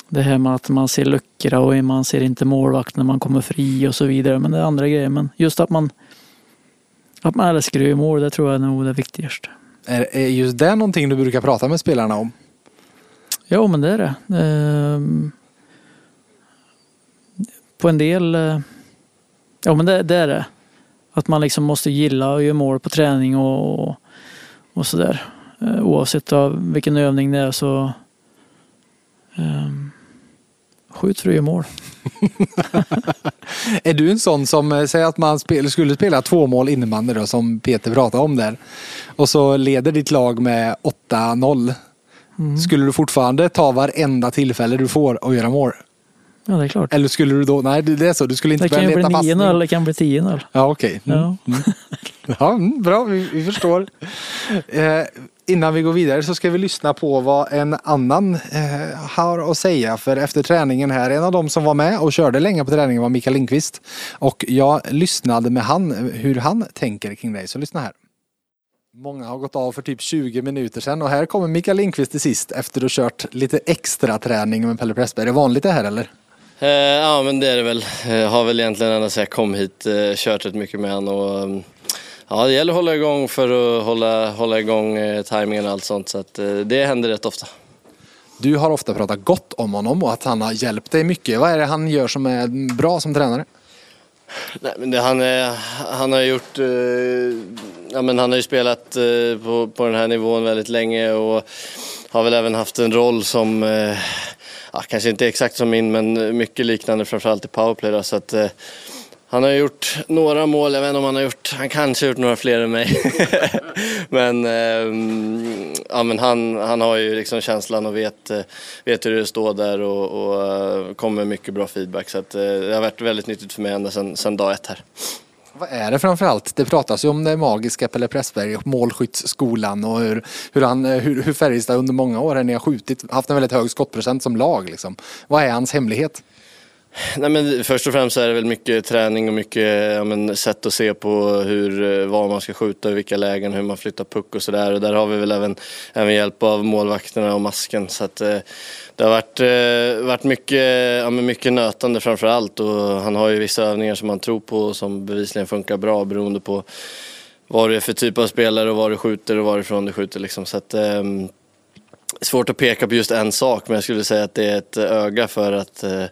det här med att man ser luckorna och man ser inte målvakt när man kommer fri och så vidare. Men det är andra grejer. Men just att man att man älskar ju mål, det tror jag är nog det viktigaste. Är, är just det någonting du brukar prata med spelarna om? Jo, men det är det. Ehm, på en del... eh, Ja, men det, det är det. Att man liksom måste gilla att göra mål på träning och, och, och sådär. Eh, Oavsett av vilken övning det är så... Um, skjut för att göra mål. Är du en sån som, eh, säger att man spel, skulle spela två mål innebandy då, som Peter pratade om där. Och så leder ditt lag med 8-0. Skulle du fortfarande ta varenda tillfälle du får och göra mål? Ja, det är klart. Eller skulle du då, nej det det är så, du skulle inte Det kan ju börja bli leta 9-0 passning? det kan bli 10-0. Ja okej. Mm. Ja. Ja, mm, bra, vi, vi förstår. Eh, innan vi går vidare så ska vi lyssna på vad en annan eh, har att säga. För efter träningen här, en av de som var med och körde länge på träningen var Mikael Lindqvist. Och jag lyssnade med han hur han tänker kring dig. Så lyssna här. Många har gått av för typ 20 minuter sedan och här kommer Mikael Lindqvist till sist efter att ha kört lite extra träning med Pelle Pressberg. Är det vanligt det här eller? Eh, ja men det är det väl. Jag har väl egentligen ända sedan jag kom hit eh, kört rätt mycket med honom. Och, mm, ja, det gäller att hålla igång för att hålla, hålla igång eh, tajmingen och allt sånt. Så att, eh, det händer rätt ofta. Du har ofta pratat gott om honom och att han har hjälpt dig mycket. Vad är det han gör som är bra som tränare? Nej, men det, han, är, han har gjort, eh, ja, men han har ju spelat eh, på, på den här nivån väldigt länge och har väl även haft en roll som, eh, ja, kanske inte exakt som min men mycket liknande framförallt i powerplay. Då, så att, eh, han har gjort några mål, jag vet inte om han har gjort, han kanske har gjort några fler än mig. men eh, ja, men han, han har ju liksom känslan och vet, eh, vet hur det står där och, och eh, kommer med mycket bra feedback. Så att, eh, det har varit väldigt nyttigt för mig ända sedan, sedan dag ett här. Vad är det framförallt? Det pratas ju om det magiska Pelle Pressberg och målskyttsskolan och hur, hur, han, eh, hur, hur Färjestad under många år här ni har skjutit, haft en väldigt hög skottprocent som lag. Liksom. Vad är hans hemlighet? Nej, men först och främst är det väl mycket träning och mycket ja, men, sätt att se på hur, eh, var man ska skjuta, i vilka lägen, hur man flyttar puck och sådär. Och där har vi väl även, även hjälp av målvakterna och masken. Så att, eh, det har varit, eh, varit mycket, ja, men mycket nötande framför allt och han har ju vissa övningar som han tror på och som bevisligen funkar bra beroende på vad det är för typ av spelare och var du skjuter och varifrån du skjuter. Liksom. Så att, eh, svårt att peka på just en sak men jag skulle säga att det är ett öga för att, eh,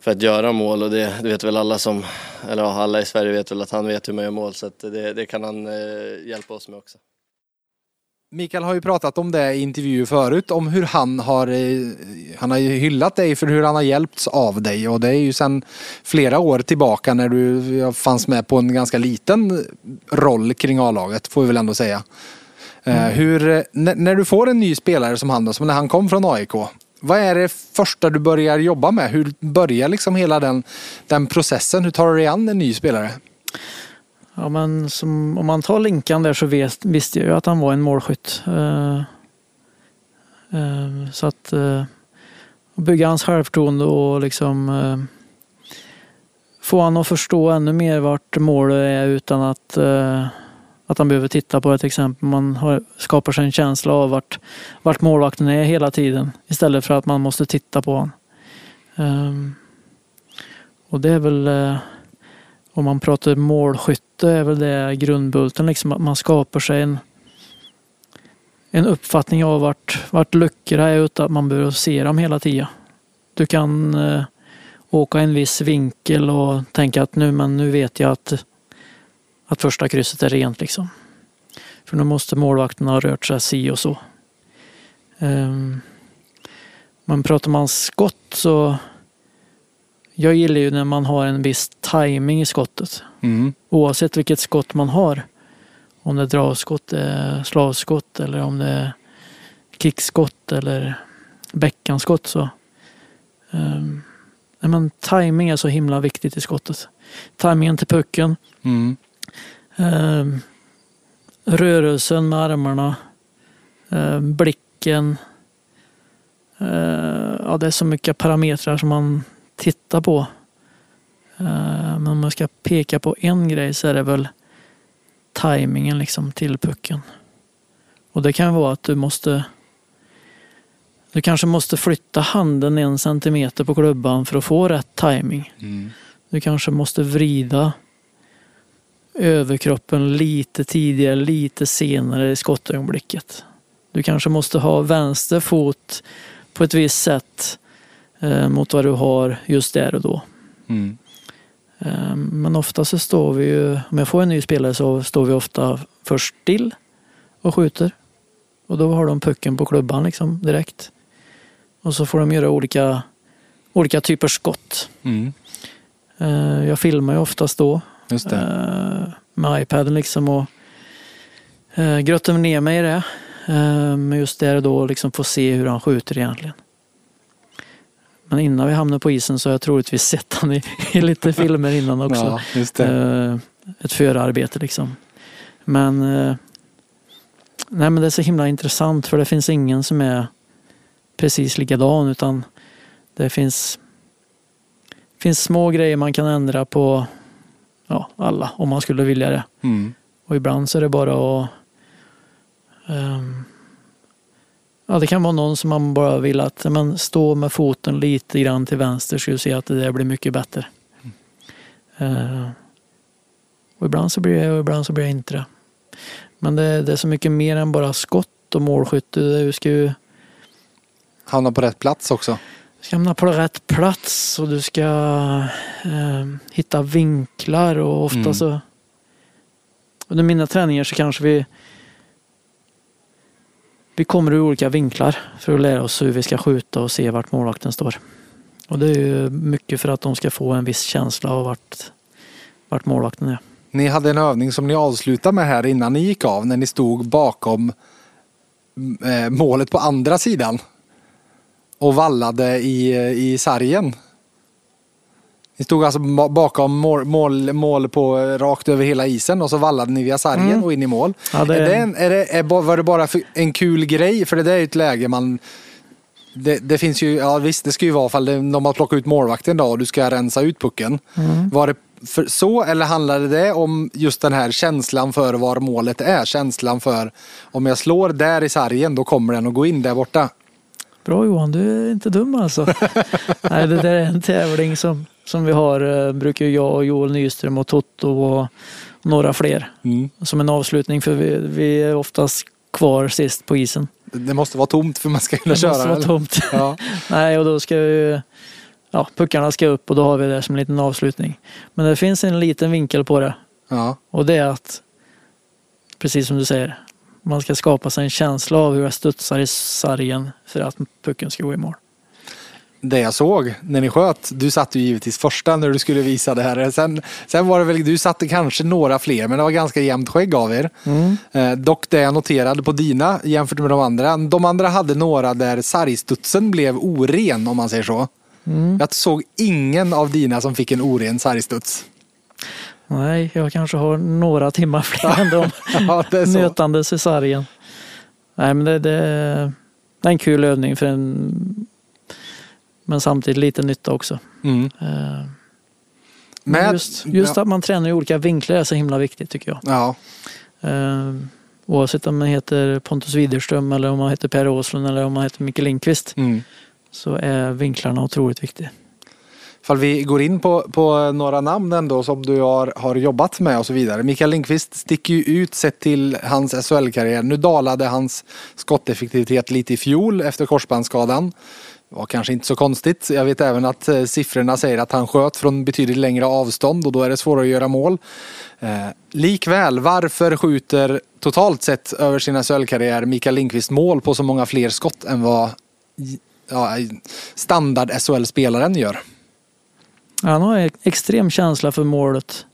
för att göra mål och det, det vet väl alla som, eller alla i Sverige vet väl att han vet hur man gör mål så att det, det kan han eh, hjälpa oss med också. Mikael har ju pratat om det i intervjuer förut, om hur han har, eh, han har hyllat dig för hur han har hjälpts av dig och det är ju sedan flera år tillbaka när du fanns med på en ganska liten roll kring A-laget, får vi väl ändå säga. Eh, Hur, eh, när, du får en ny spelare som han som när han kom från AIK, vad är det första du börjar jobba med? Hur börjar liksom hela den, den processen? Hur tar du dig an en ny spelare? Ja, men som, om man tar Linkan där så vet, visste jag ju att han var en målskytt. Eh, eh, så att eh, bygga hans självförtroende och liksom få han att förstå ännu mer vart målet är utan att, att han behöver titta på ett exempel. Man har, skapar sig en känsla av vart, vart målvakten är hela tiden istället för att man måste titta på honom. Um, och det är väl uh, om man pratar målskytte är väl det grundbulten, liksom att man skapar sig en, en uppfattning av vart, vart luckorna är utan att man behöver se dem hela tiden. Du kan uh, åka en viss vinkel och tänka att nu, men nu vet jag att, att första krysset är rent liksom. För nu måste målvakten ha rört sig si och så. Um, men pratar man skott så jag gillar ju när man har en viss timing i skottet. Mm. Oavsett vilket skott man har. Om det är dragskott, eh, slavskott eller om det är kickskott eller bäckanskott så. Um, men timing är så himla viktigt i skottet. Timingen till pucken. Mm. Um, rörelsen med armarna. Um, blicken. Eh, ja, det är så mycket parametrar som man tittar på. Eh, men om man ska peka på en grej så är det väl tajmingen liksom till pucken. Och det kan vara att du måste du kanske måste flytta handen en centimeter på klubban för att få rätt timing. Du kanske måste vrida överkroppen lite tidigare, lite senare i skottögonblicket. Du kanske måste ha vänster fot på ett visst sätt eh, mot vad du har just där och då. Mm. Eh, men ofta så står vi ju, om jag får en ny spelare så står vi ofta först still och skjuter. Och då har de pucken på klubban liksom direkt. Och så får de göra olika, olika typer skott. Mm. Eh, jag filmar ju oftast då Just det. eh, med iPaden liksom och eh, grottar ner mig i det. Eh, men just där och då liksom få se hur han skjuter egentligen. Men innan vi hamnar på isen så har jag troligtvis sett han i, i lite filmer innan också. Ja. Eh, ett förarbete liksom. Men, nej, men det är så himla intressant för det finns ingen som är precis likadan utan det finns, finns små grejer man kan ändra på ja, alla om man skulle vilja det. Mm. Och ibland så är det bara att ehm, Ja, det kan vara någon som man bara vill att men, stå med foten lite grann till vänster så du ser att det där blir mycket bättre. Eh, och ibland så blir det och ibland så blir det inte det. Men det, det är så mycket mer än bara skott och målskytte. Du ska ju Hamna på rätt plats också. Ska hamna på rätt plats och du ska eh, hitta vinklar och ofta Mm. så under mina träningar så kanske vi vi kommer ur olika vinklar för att lära oss hur vi ska skjuta och se vart målvakten står. Och det är ju mycket för att de ska få en viss känsla av vart, vart målvakten är. Ni hade en övning som ni avslutade med här innan ni gick av när ni stod bakom eh, målet på andra sidan. Och vallade i, i sargen. Ni stod alltså ba- bakom mål, mål, mål på eh, rakt över hela isen och så vallade ni via sargen Mm. och in i mål. Ja, det- är det en, är det, är, var det bara en kul grej? För det där är ju ett läge man det, det finns ju, ja visst det ska ju vara ifall det, de har plockat ut målvakten då och du ska rensa ut pucken. Mm. Var det för, så eller handlade det om just den här känslan för var målet är? Känslan för om jag slår där i sargen då kommer den att gå in där borta. Bra Johan, du är inte dum alltså. Nej, det där är en tävling som, som vi har, eh, brukar ju jag och Joel Nyström och Totto och några fler. Mm. Som en avslutning för vi, vi är oftast kvar sist på isen. Det måste vara tomt för man ska kunna Det köra. måste vara eller? tomt. Ja. Nej, och då ska vi, ja, puckarna ska upp och då har vi det som en liten avslutning. Men det finns en liten vinkel på det Ja. och det är att, precis som du säger, man ska skapa sig en känsla av hur jag studsar i sargen för att pucken ska gå i mål. Det jag såg när ni sköt, du satte ju givetvis första när du skulle visa det här. Sen, sen var det väl, du satte kanske några fler men det var ganska jämnt skägg av er. Eh, dock det jag noterade på dina jämfört med de andra, de andra hade några där sargstudsen blev oren om man säger så. Jag såg ingen av dina som fick en oren sargstuds. Nej, jag kanske har några timmar fler än dem. Ja, det är så. Nötandes i sargen. Nej, men det, det, det är en kul övning för en men samtidigt lite nytta också. Mm. Eh, Med, just just ja, att man tränar i olika vinklar är så himla viktigt tycker jag. ja, Eh, oavsett om man heter Pontus Widerström eller om man heter Per Åslund eller om man heter Micke Lindqvist mm. så är vinklarna otroligt viktiga. Ifall vi går in på, på några namn ändå som du har, har jobbat med och så vidare. Mikael Lindqvist sticker ju ut sett till hans SHL-karriär. Nu dalade hans skotteffektivitet lite i fjol efter korsbandsskadan. Det var kanske inte så konstigt. Jag vet även att eh, siffrorna säger att han sköt från betydligt längre avstånd och då är det svårare att göra mål. Eh, likväl, varför skjuter totalt sett över sin SHL-karriär Mikael Lindqvist mål på så många fler skott än vad ja, standard SHL-spelaren gör? Han har extrem känsla för målet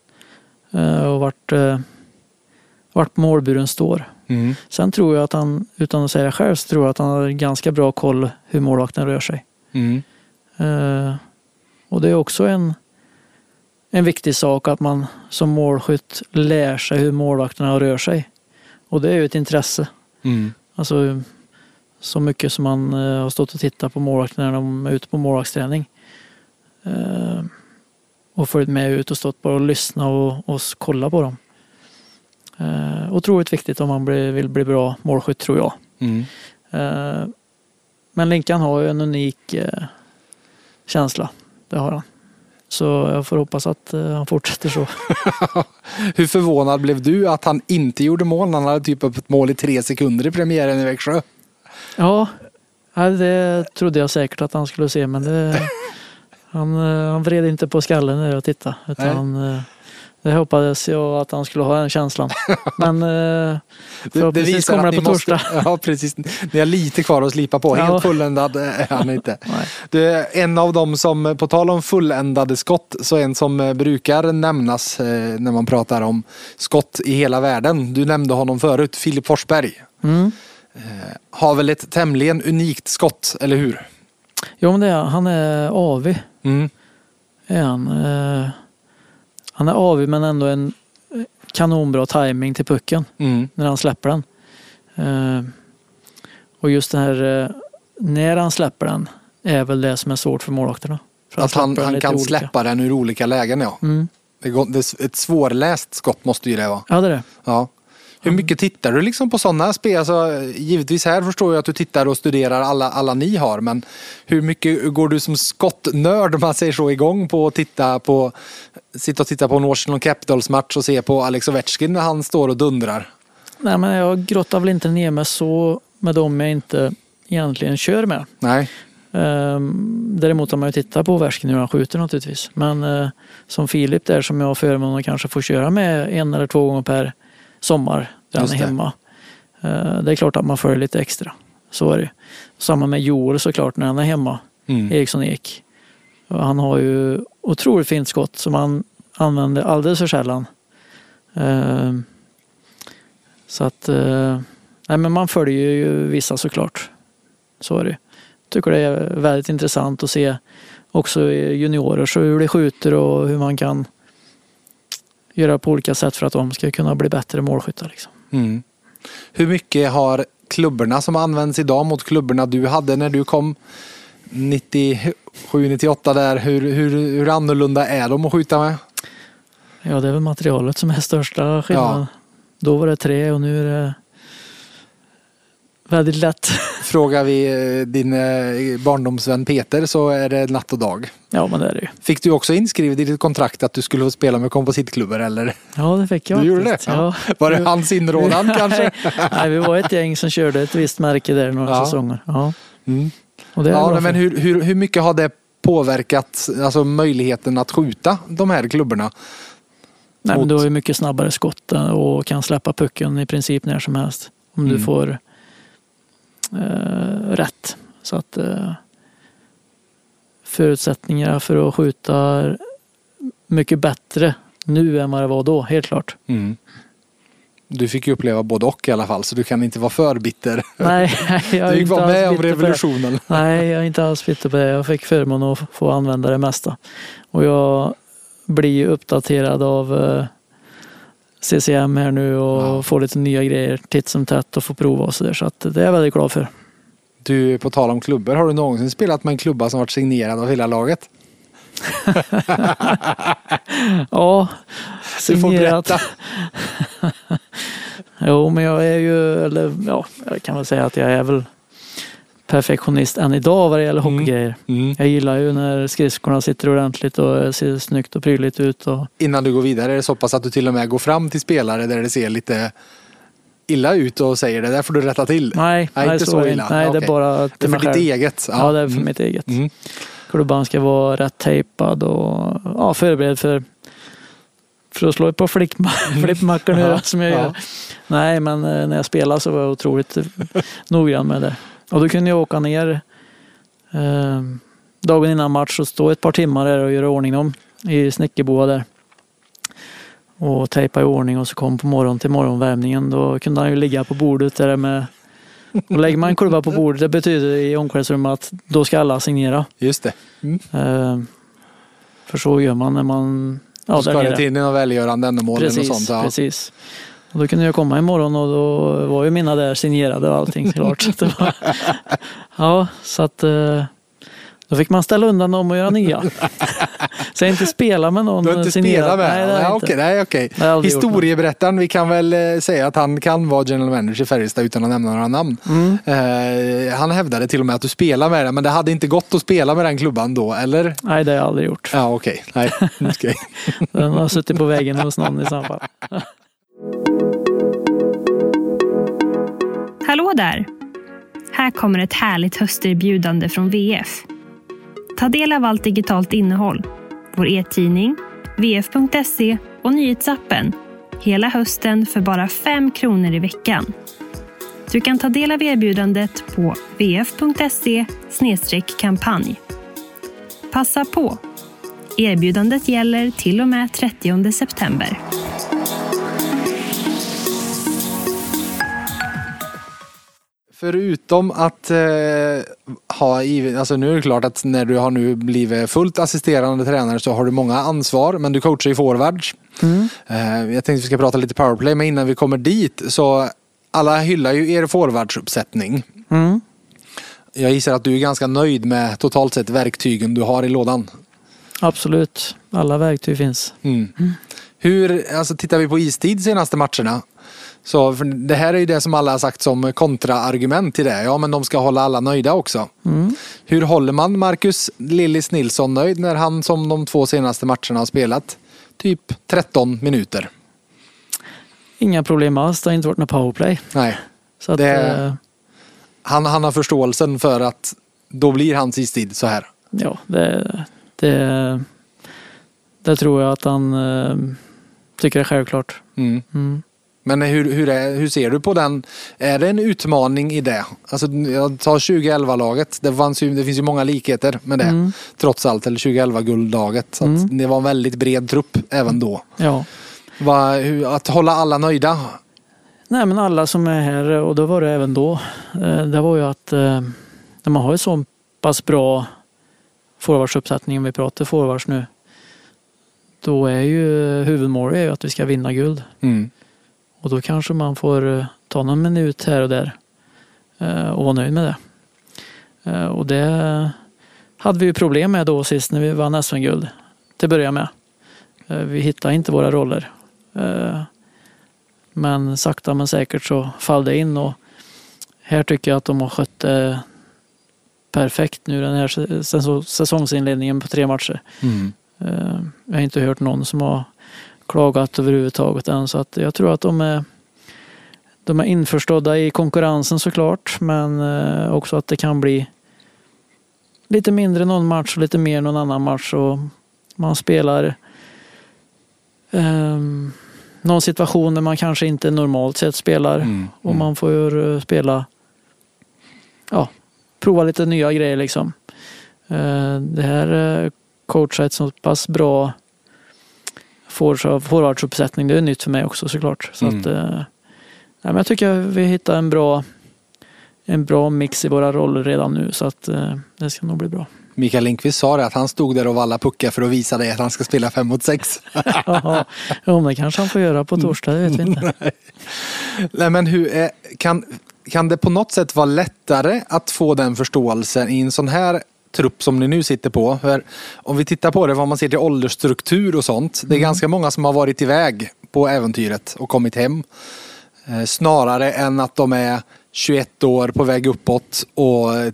eh, och vart, eh, vart målburen står. Mm. Sen tror jag att han, utan att säga det själv, så tror jag att han har ganska bra koll hur målvakten rör sig. Mm. Eh, och det är också en, en viktig sak att man som målskytt lär sig hur målvakterna rör sig. Och det är ju ett intresse. Mm. Alltså, så mycket som man har stått och tittat på målvakterna när de är ute på målvaktsträning. Eh, och följt med ut och stått bara och lyssnat och, och kolla på dem. Eh, otroligt viktigt om man blir, vill bli bra målskytt tror jag. Mm. Eh, men Linkan har ju en unik eh, känsla. Det har han. Så jag får hoppas att eh, han fortsätter så. Hur förvånad blev du att han inte gjorde mål när han hade typ upp ett mål i tre sekunder i premiären i Växjö? Ja, ja, det trodde jag säkert att han skulle se men det, han, eh, han vred inte på skallen när jag tittade. Utan, eh, det hoppades jag att han skulle ha den känslan. Men eh, förhoppningsvis kommer det på måste- torsdag. Ja, precis. Ni har lite kvar att slipa på. Ja. Helt fulländad är han inte. Du, en av dem som, på tal om fulländade skott, så en som brukar nämnas när man pratar om skott i hela världen. Du nämnde honom förut, Filip Forsberg. Mm. Har väl ett tämligen unikt skott, eller hur? Jo men det är, han är avig. Mm. Är han. Eh, han är avig men ändå en kanonbra timing till pucken. Mm. när han släpper den. Eh, och just det här eh, när han släpper den är väl det som är svårt för målvakterna. För Att han, han kan olika. släppa den ur olika lägen, ja. Mm. Det går, det är ett svårläst skott måste ju det vara. Ja det är det. Ja. Hur mycket tittar du liksom på sådana spel? Alltså, givetvis här förstår jag att du tittar och studerar alla, alla ni har, men hur mycket går du som skottnörd, om man säger så, igång på att titta på, sitta och titta på en Washington Capitals match och se på Alex Ovechkin när han står och dundrar? Nej men jag grottar väl inte ner mig så med dem jag inte egentligen kör med. Nej. Ehm, däremot har man ju tittat på Ovechkin hur han skjuter naturligtvis. Men eh, som Filip där som jag har förmånen att kanske få köra med en eller två gånger per sommar där han är det. hemma. Eh, det är klart att man följer lite extra. Så är det. Samma med Joel såklart när han är hemma. Mm. Eriksson Ek. Han har ju otroligt fint skott som han använder alldeles för sällan. Ehm, så att, eh, nej men man följer ju vissa såklart. Så är det. Tycker det är väldigt intressant att se också juniorer så hur de skjuter och hur man kan göra på olika sätt för att de ska kunna bli bättre målskyttar. Liksom. Mm. Hur mycket har klubborna som används idag mot klubborna du hade när du kom 97-98 där, hur, hur, hur annorlunda är de att skjuta med? Ja, det är väl materialet som är största skillnaden. Ja. Då var det tre och nu är det väldigt lätt. Frågar vi eh, din eh, barndomsvän Peter så är det natt och dag. Ja, men det är det ju. Fick du också inskrivet i ditt kontrakt att du skulle få spela med kompositklubbar eller? Ja, det fick jag Du gjorde det? Ja. Var det hans inrådan kanske? Nej, vi var ett gäng som körde ett visst märke där några Ja. säsonger. Ja. Mm. Ja, men hur, hur, hur mycket har det påverkat alltså, möjligheten att skjuta de här klubborna? Nej, men du har ju mycket snabbare skott och kan släppa pucken i princip när som helst. Om du Mm. får eh, rätt. Så att eh, förutsättningarna för att skjuta mycket bättre nu än vad det var då, helt klart. Mm. Du fick ju uppleva både och i alla fall så du kan inte vara för bitter. Nej, jag är Du fick vara med om revolutionen. Nej, jag är inte alls bitter på det. Jag fick förmånen att få använda det mesta. Och jag blir uppdaterad av eh, CCM här nu och Ja. får lite nya grejer titt som tätt och får prova och sådär. Så att det är jag väldigt glad för. Du, på tal om klubbor, har du någonsin spelat med en klubba som varit signerad av hela laget? Ja, Du får signerat. berätta. Jo, men jag är ju, eller ja, jag kan väl säga att jag är väl perfektionist än idag vad det gäller Mm. hockeygrejer. Mm. Jag gillar ju när skridskorna sitter ordentligt och ser snyggt och prydligt ut. Och, Innan du går vidare är det så pass att du till och med går fram till spelare där det ser lite illa ut och säger det där får du rätta till. nej, Nej, inte så det illa. Nej, det Okej. är bara Det är för ditt eget. Ja, det är för Mm. mitt eget. Mm. Klubban ska vara rätt tejpad och ja, förberedd för, för att slå par flickma- flippmackor nu Mm. Ja, som jag ja. gör. Nej, men eh, när jag spelade så var jag otroligt noggrann med det. Och då kunde jag åka ner eh, dagen innan match och stå ett par timmar där och göra ordning dem i snickerboa där. Och tejpa i ordning och så kom på morgon till morgonvärmningen. Då kunde han ju ligga på bordet där med och lägger man en kurva på bordet, det betyder i omklädningsrummet att då ska alla signera. Just det. Mm. Eh, för så gör man när man... Ja, Ja, ska det till något välgörande ändamål eller sånt. Ja. precis. Och då kunde jag komma imorgon och då var ju mina där signerade och allting klart. Så det var, ja, så att eh, då fick man ställa undan dem och göra nya. så jag inte spela med någon Du har inte signerad. spelat med Nej, nej, okej, nej, okej. Historieberättaren, vi kan väl eh, säga att han kan vara general manager i Färjestad utan att nämna några namn. Mm. Eh, han hävdade till och med att du spelar med den, men det hade inte gått att spela med den klubban då, eller? Nej, det har jag aldrig gjort. Ja, okej. Nej, okej. Den har suttit på väggen hos någon i så fall. Hallå där! Här kommer ett härligt hösterbjudande från VF. Ta del av allt digitalt innehåll, vår e-tidning, vf.se och nyhetsappen hela hösten för bara 5 kronor i veckan. Du kan ta del av erbjudandet på vf.se kampanj. Passa på! Erbjudandet gäller till och med 30 september. Förutom att eh, ha, givet- alltså nu är det klart att när du har nu blivit fullt assisterande tränare så har du många ansvar, men du coachar ju forwards. Eh, jag tänkte vi ska prata lite powerplay, men innan vi kommer dit så alla hyllar ju er forwardsuppsättning. Mm. Jag gissar att du är ganska nöjd med totalt sett verktygen du har i lådan. Absolut, alla verktyg finns. Mm. Hur, alltså tittar vi på istid senaste matcherna. Så det här är ju det som alla har sagt som kontraargument till det. Ja men de ska hålla alla nöjda också. Hur håller man Marcus Lillis Nilsson nöjd när han som de två senaste matcherna har spelat typ 13 minuter? Inga problem alls, det har inte varit något powerplay. Nej. Så att, Det- eh, Han, han har förståelsen för att då blir hans istid så här. ja, det, det, det tror jag att han eh, tycker är självklart. Mm. Mm. Men hur, hur, är, hur ser du på den? Är det en utmaning i det? Alltså, jag tar 2011-laget. Det, ju, det finns ju många likheter med det. Mm. Trots allt. Eller 2011-guldlaget. Så Mm. det var en väldigt bred trupp även då. Ja. Va, hur, att hålla alla nöjda. Nej men alla som är här, och det var det även då, eh, det var ju att eh, när man har ett så pass bra forwardsuppsättning, om vi pratar forwards nu, då är ju huvudmålet är ju att vi ska vinna guld. Mm. Och då kanske man får eh, ta någon minut här och där eh, och vara nöjd med det. Eh, Och det hade vi ju problem med då sist när vi vann SM-guld till att börja med. Vi hittade inte våra roller. Men sakta men säkert så fall det in och här tycker jag att de har skött det perfekt nu den här säs- säsongsinledningen på tre matcher. Mm. Jag har inte hört någon som har klagat överhuvudtaget än så att jag tror att de är de är införstådda i konkurrensen såklart men eh, också att det kan bli lite mindre någon match och lite mer någon annan match och man spelar ehm, någon situation där man kanske inte normalt sett spelar Mm. och man får eh, spela ja, prova lite nya grejer liksom. Eh, Det här eh, coachar ett så pass bra forwardsuppsättning. Det är nytt för mig också såklart. Så Mm. att, eh, nej, men jag tycker vi hittar en bra, en bra mix i våra roller redan nu så att eh, det ska nog bli bra. Mikael Lindqvist sa det att han stod där och vallade puckar för att visa dig att han ska spela fem mot sex. Ja, men det kanske han får göra på torsdag, det vet vi inte. Nej, men hur är, kan, kan det på något sätt vara lättare att få den förståelsen i en sån här trupp som ni nu sitter på? För om vi tittar på det, vad man ser till åldersstruktur och sånt. Det är ganska många som har varit iväg på äventyret och kommit hem. Eh, snarare än att de är 21 år på väg uppåt och eh,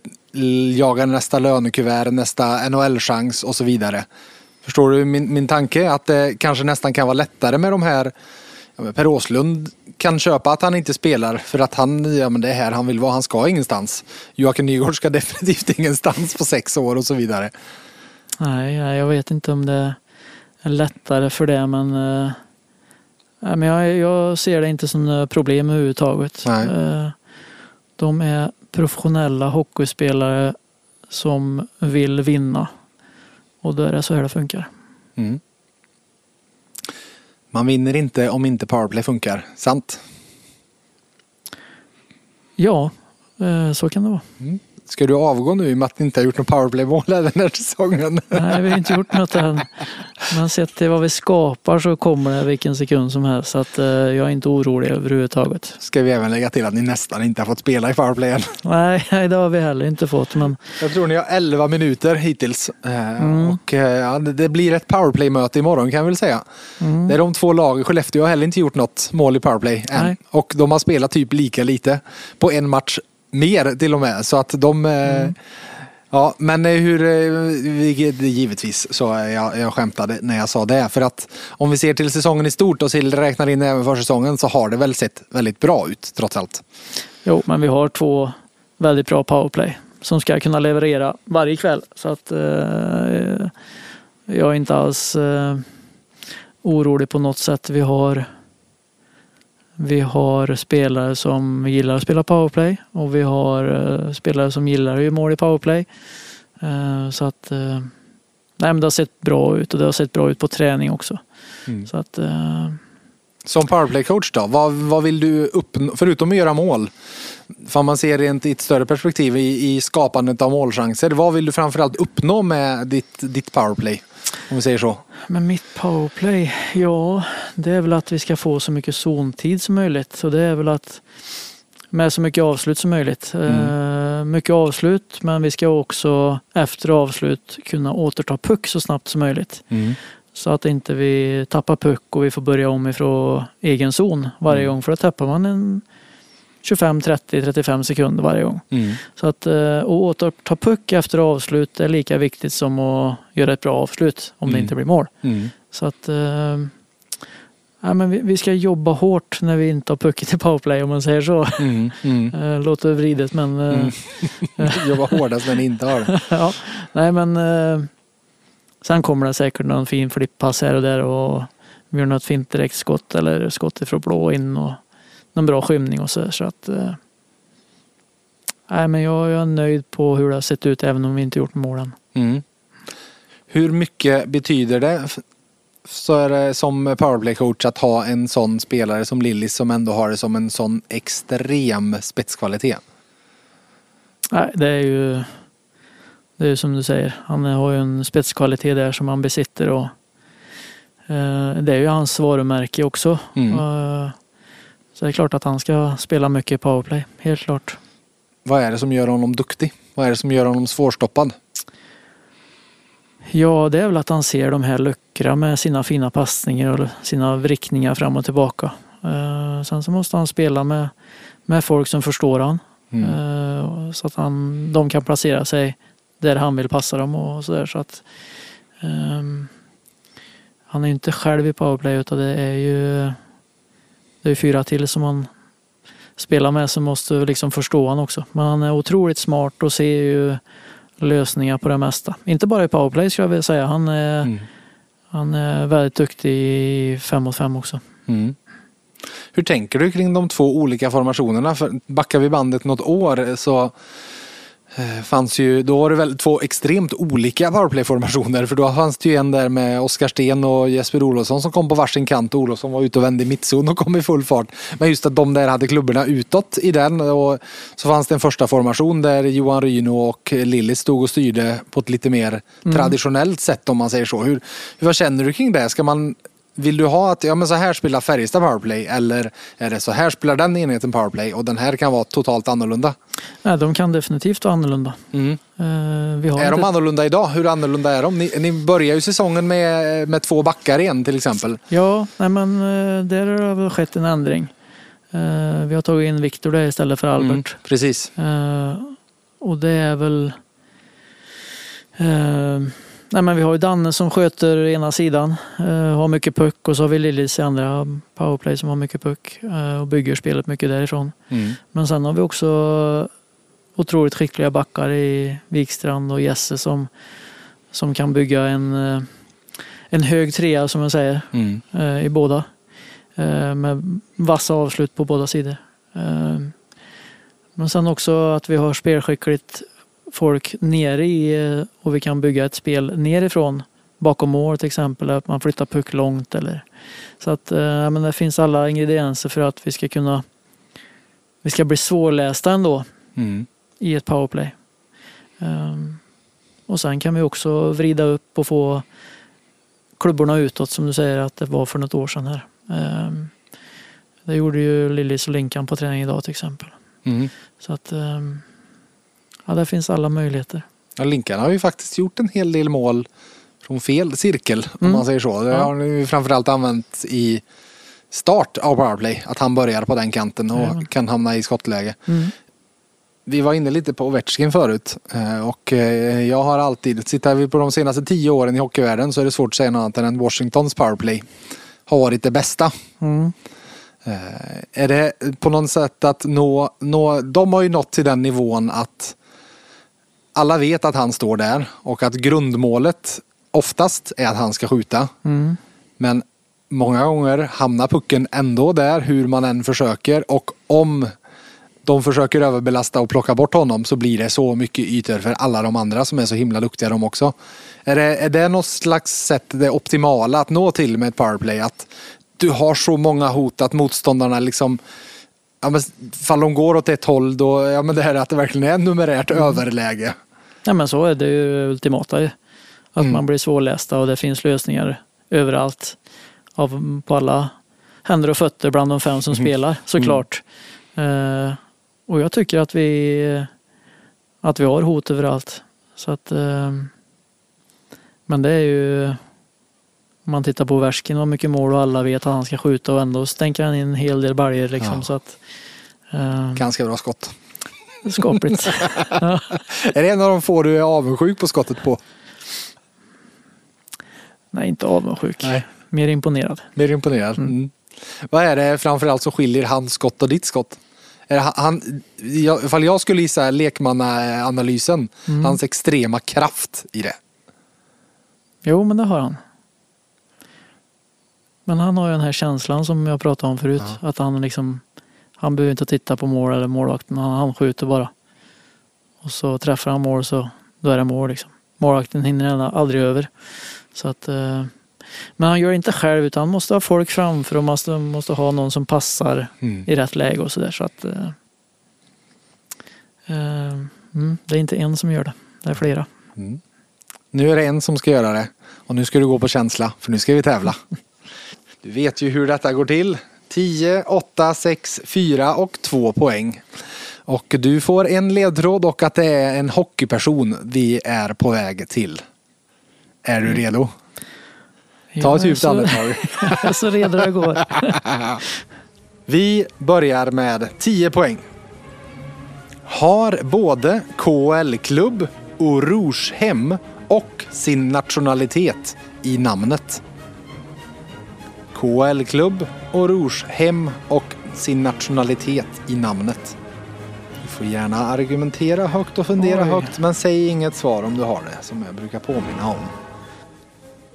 jagar nästa lönekuvert, nästa NHL-chans och så vidare. Förstår du min, min tanke? Att det kanske nästan kan vara lättare med de här Ja, per Åslund kan köpa att han inte spelar för att han, ja men det är här han vill vara, han ska ingenstans. Joakim Nygård ska definitivt ingenstans på sex år och så vidare. Nej, jag vet inte om det är lättare för det men, eh, men jag, jag ser det inte som problem överhuvudtaget. Nej. Eh, de är professionella hockeyspelare som vill vinna. Och då är det så här det funkar. Mm. Man vinner inte om inte powerplay funkar, sant? Ja, eh, så kan det vara. Ska du avgå nu i och med att ni inte har gjort någon powerplay-mål den här säsongen? Nej, vi har inte gjort något än. Men sett till vad vi skapar så kommer det vilken sekund som helst. Så att, eh, jag är inte orolig överhuvudtaget. Ska vi även lägga till att ni nästan inte har fått spela i powerplay än. Nej, nej, det har vi heller inte fått. Men Jag tror ni har 11 minuter hittills. Eh, Mm. Och eh, ja, det blir ett powerplay-möte imorgon kan jag väl säga. mm, Det är de två lagen. Skellefteå har heller inte gjort något mål i powerplay än. Nej. Och de har spelat typ lika lite på en match mer till och med. Så att de... eh, Mm. Ja, men eh, hur... eh, Givetvis så jag, jag skämtade när jag sa det. För att om vi ser till säsongen i stort och räknar in även för säsongen så har det väl sett väldigt bra ut trots allt. jo, men vi har två väldigt bra powerplay som ska kunna leverera varje kväll. Så att eh, jag är inte alls eh, orolig på något sätt. Vi har vi har spelare som gillar att spela powerplay och vi har eh, spelare som gillar att göra mål i powerplay. Eh, så att eh, nej, men det har sett bra ut och det har sett bra ut på träning också. Mm. Så att Som powerplay-coach då, vad, vad vill du uppnå, förutom att göra mål? För man ser rent i ett större perspektiv i, i skapandet av målchanser, vad vill du framförallt uppnå med ditt, ditt powerplay? Om vi säger så. Men mitt powerplay, ja, det är väl att vi ska få så mycket zontid som möjligt. Så det är väl att med så mycket avslut som möjligt. Eh, mycket avslut, men vi ska också efter avslut kunna återta puck så snabbt som möjligt. Så att inte vi tappar puck och vi får börja om ifrån egen zon varje gång. För då tappar man en 25, 30, 35 sekunder varje gång. Så att eh, att återta puck efter avslut är lika viktigt som att göra ett bra avslut om det Mm. inte blir mål. Så att eh, ja, men vi, vi ska jobba hårt när vi inte har pucken i powerplay om man säger så. Mm. Mm. Eh, Låter vridet men eh, Mm. Jobba hårdast men inte har. ja, nej men eh, sen kommer det säkert någon fin flippass här och där och vi gör något fint direktskott eller skott ifrån blå in och någon bra skymning och så. där. Så att eh, nej men jag, jag är nöjd på hur det har sett ut även om vi inte gjort målen. Mm. Hur mycket betyder det så är det som powerplay-coach att ha en sån spelare som Lillis som ändå har det som en sån extrem spetskvalitet? Nej, det är ju det är ju som du säger. Han har ju en spetskvalitet där som han besitter och eh, det är ju hans varumärke också. Mm. Eh, så det är klart att han ska spela mycket i powerplay, helt klart. Vad är det som gör honom duktig? Vad är det som gör honom svårstoppad? Ja, det är väl att han ser de här luckorna med sina fina passningar och sina vrickningar fram och tillbaka. Eh, sen så måste han spela med, med folk som förstår han. Mm. Eh, så att han, de kan placera sig där han vill passa dem och sådär. Så att, ehm, han är ju inte själv i powerplay utan det är ju det är fyra till som han spelar med som måste liksom förstå han också. Men han är otroligt smart och ser ju lösningar på det mesta. Inte bara i powerplay skulle jag vilja säga. Han är, Mm. han är väldigt duktig i fem mot fem också. Mm. Hur tänker du kring de två olika formationerna? För backar vi bandet något år så fanns ju, då var det väl två extremt olika powerplay-formationer. För då fanns det ju en där med Oskar Sten och Jesper Olofsson som kom på varsin kant och Olofsson var ute och vände i mittzon och kom i full fart. Men just att de där hade klubborna utåt i den och så fanns det en första formation där Johan Ryno och Lillis stod och styrde på ett lite mer traditionellt sätt om man säger så. Hur, hur, vad känner du kring det? Ska man vill du ha att ja, men så här spelar Färjestad powerplay eller är det så här spelar den enheten powerplay och den här kan vara totalt annorlunda? Nej, de kan definitivt vara annorlunda. Mm. Eh, vi har Är de inte- annorlunda idag? Hur annorlunda är de? Ni, ni börjar ju säsongen med, med två backar igen till exempel. Ja, nej men eh, där har det skett en ändring. Eh, Vi har tagit in Viktor där istället för Albert. Mm, precis. Och det är väl... Nej men vi har ju Danne som sköter ena sidan, eh, har mycket puck och så har vi Lillis i andra powerplay som har mycket puck eh, och bygger spelet mycket därifrån. Mm. Men sen har vi också otroligt skickliga backar i Wikstrand och Jesse som, som kan bygga en, eh, en hög trea som jag säger Mm. eh, i båda. Eh, med vassa avslut på båda sidor. Eh, men sen också att vi har spelskickligt folk nere i och vi kan bygga ett spel nerifrån bakom mål till exempel. Att man flyttar puck långt eller så att eh, men det finns alla ingredienser för att vi ska kunna vi ska bli svårlästa ändå Mm. i ett powerplay. Ehm, och sen kan vi också vrida upp och få klubborna utåt som du säger att det var för något år sedan här. Ehm, Det gjorde ju Lillis och Linkan på träning idag till exempel. Mm. Så att ehm, ja, där finns alla möjligheter. Ja, Linkan har ju faktiskt gjort en hel del mål från fel cirkel om Mm. man säger så. Det Ja. har framförallt använt i start av powerplay. Att han börjar på den kanten och Jajamän. kan hamna i skottläge. Mm. Vi var inne lite på Ovechkin förut eh, och eh, jag har alltid, tittar vi på de senaste tio åren i hockeyvärlden så är det svårt att säga något annat än att Washingtons powerplay har varit det bästa. Mm. Eh, Är det på något sätt att nå, nå, de har ju nått till den nivån att alla vet att han står där och att grundmålet oftast är att han ska skjuta. Mm. Men många gånger hamnar pucken ändå där hur man än försöker och om de försöker överbelasta och plocka bort honom så blir det så mycket ytor för alla de andra som är så himla duktiga de också. Är det, är det något slags sätt det optimala att nå till med ett powerplay? Att du har så många hot att motståndarna liksom Ja, men fall de går åt ett håll då, ja men det här är att det verkligen är numerärt överläge. Ja, men så är det ju ultimata ju. Att Mm. man blir svårlästa och det finns lösningar överallt. Av, på alla händer och fötter bland de fem som spelar såklart. Eh, och jag tycker att vi, att vi har hot överallt. Så att, eh, men det är ju om man tittar på Värskin har mycket mål och alla vet att han ska skjuta och ändå stänker han in en hel del baljor liksom. Ja. Så att, eh, Ganska bra skott. Skapligt. ja. Är det en av de få du är avundsjuk på skottet på? Nej, inte avundsjuk. Nej. Mer imponerad. Mer imponerad. Mm. Vad är det framförallt som skiljer hans skott och ditt skott? Är han, ifall jag skulle gissa lekmannaanalysen, hans extrema kraft i det. Jo, men det har han. Men han har ju den här känslan som jag pratade om förut. Att han liksom, han behöver inte titta på mål eller målvakten. Han, han skjuter bara. Och så träffar han mål så då är det mål liksom. Målvakten hinner aldrig över. Så att, eh, men han gör det inte själv utan han måste ha folk framför och måste, måste ha någon som passar Mm. i rätt läge och sådär. Så att, eh, eh, mm, det är inte en som gör det. Det är flera. Nu är det en som ska göra det och nu ska du gå på känsla för nu ska vi tävla. Du vet ju hur detta går till. 10, 8, 6, 4 och 2 poäng. Och du får en ledtråd och att det är en hockeyperson vi är på väg till. Är du redo? Ta ett djupt andetag. Jag är så redo det går. Vi börjar med 10 poäng. Har både KL-klubb och Rougehem och sin nationalitet i namnet. KL-klubb och Rougehem och sin nationalitet i namnet. Du får gärna argumentera högt och fundera Oj. högt men säg inget svar om du har det som jag brukar påminna om.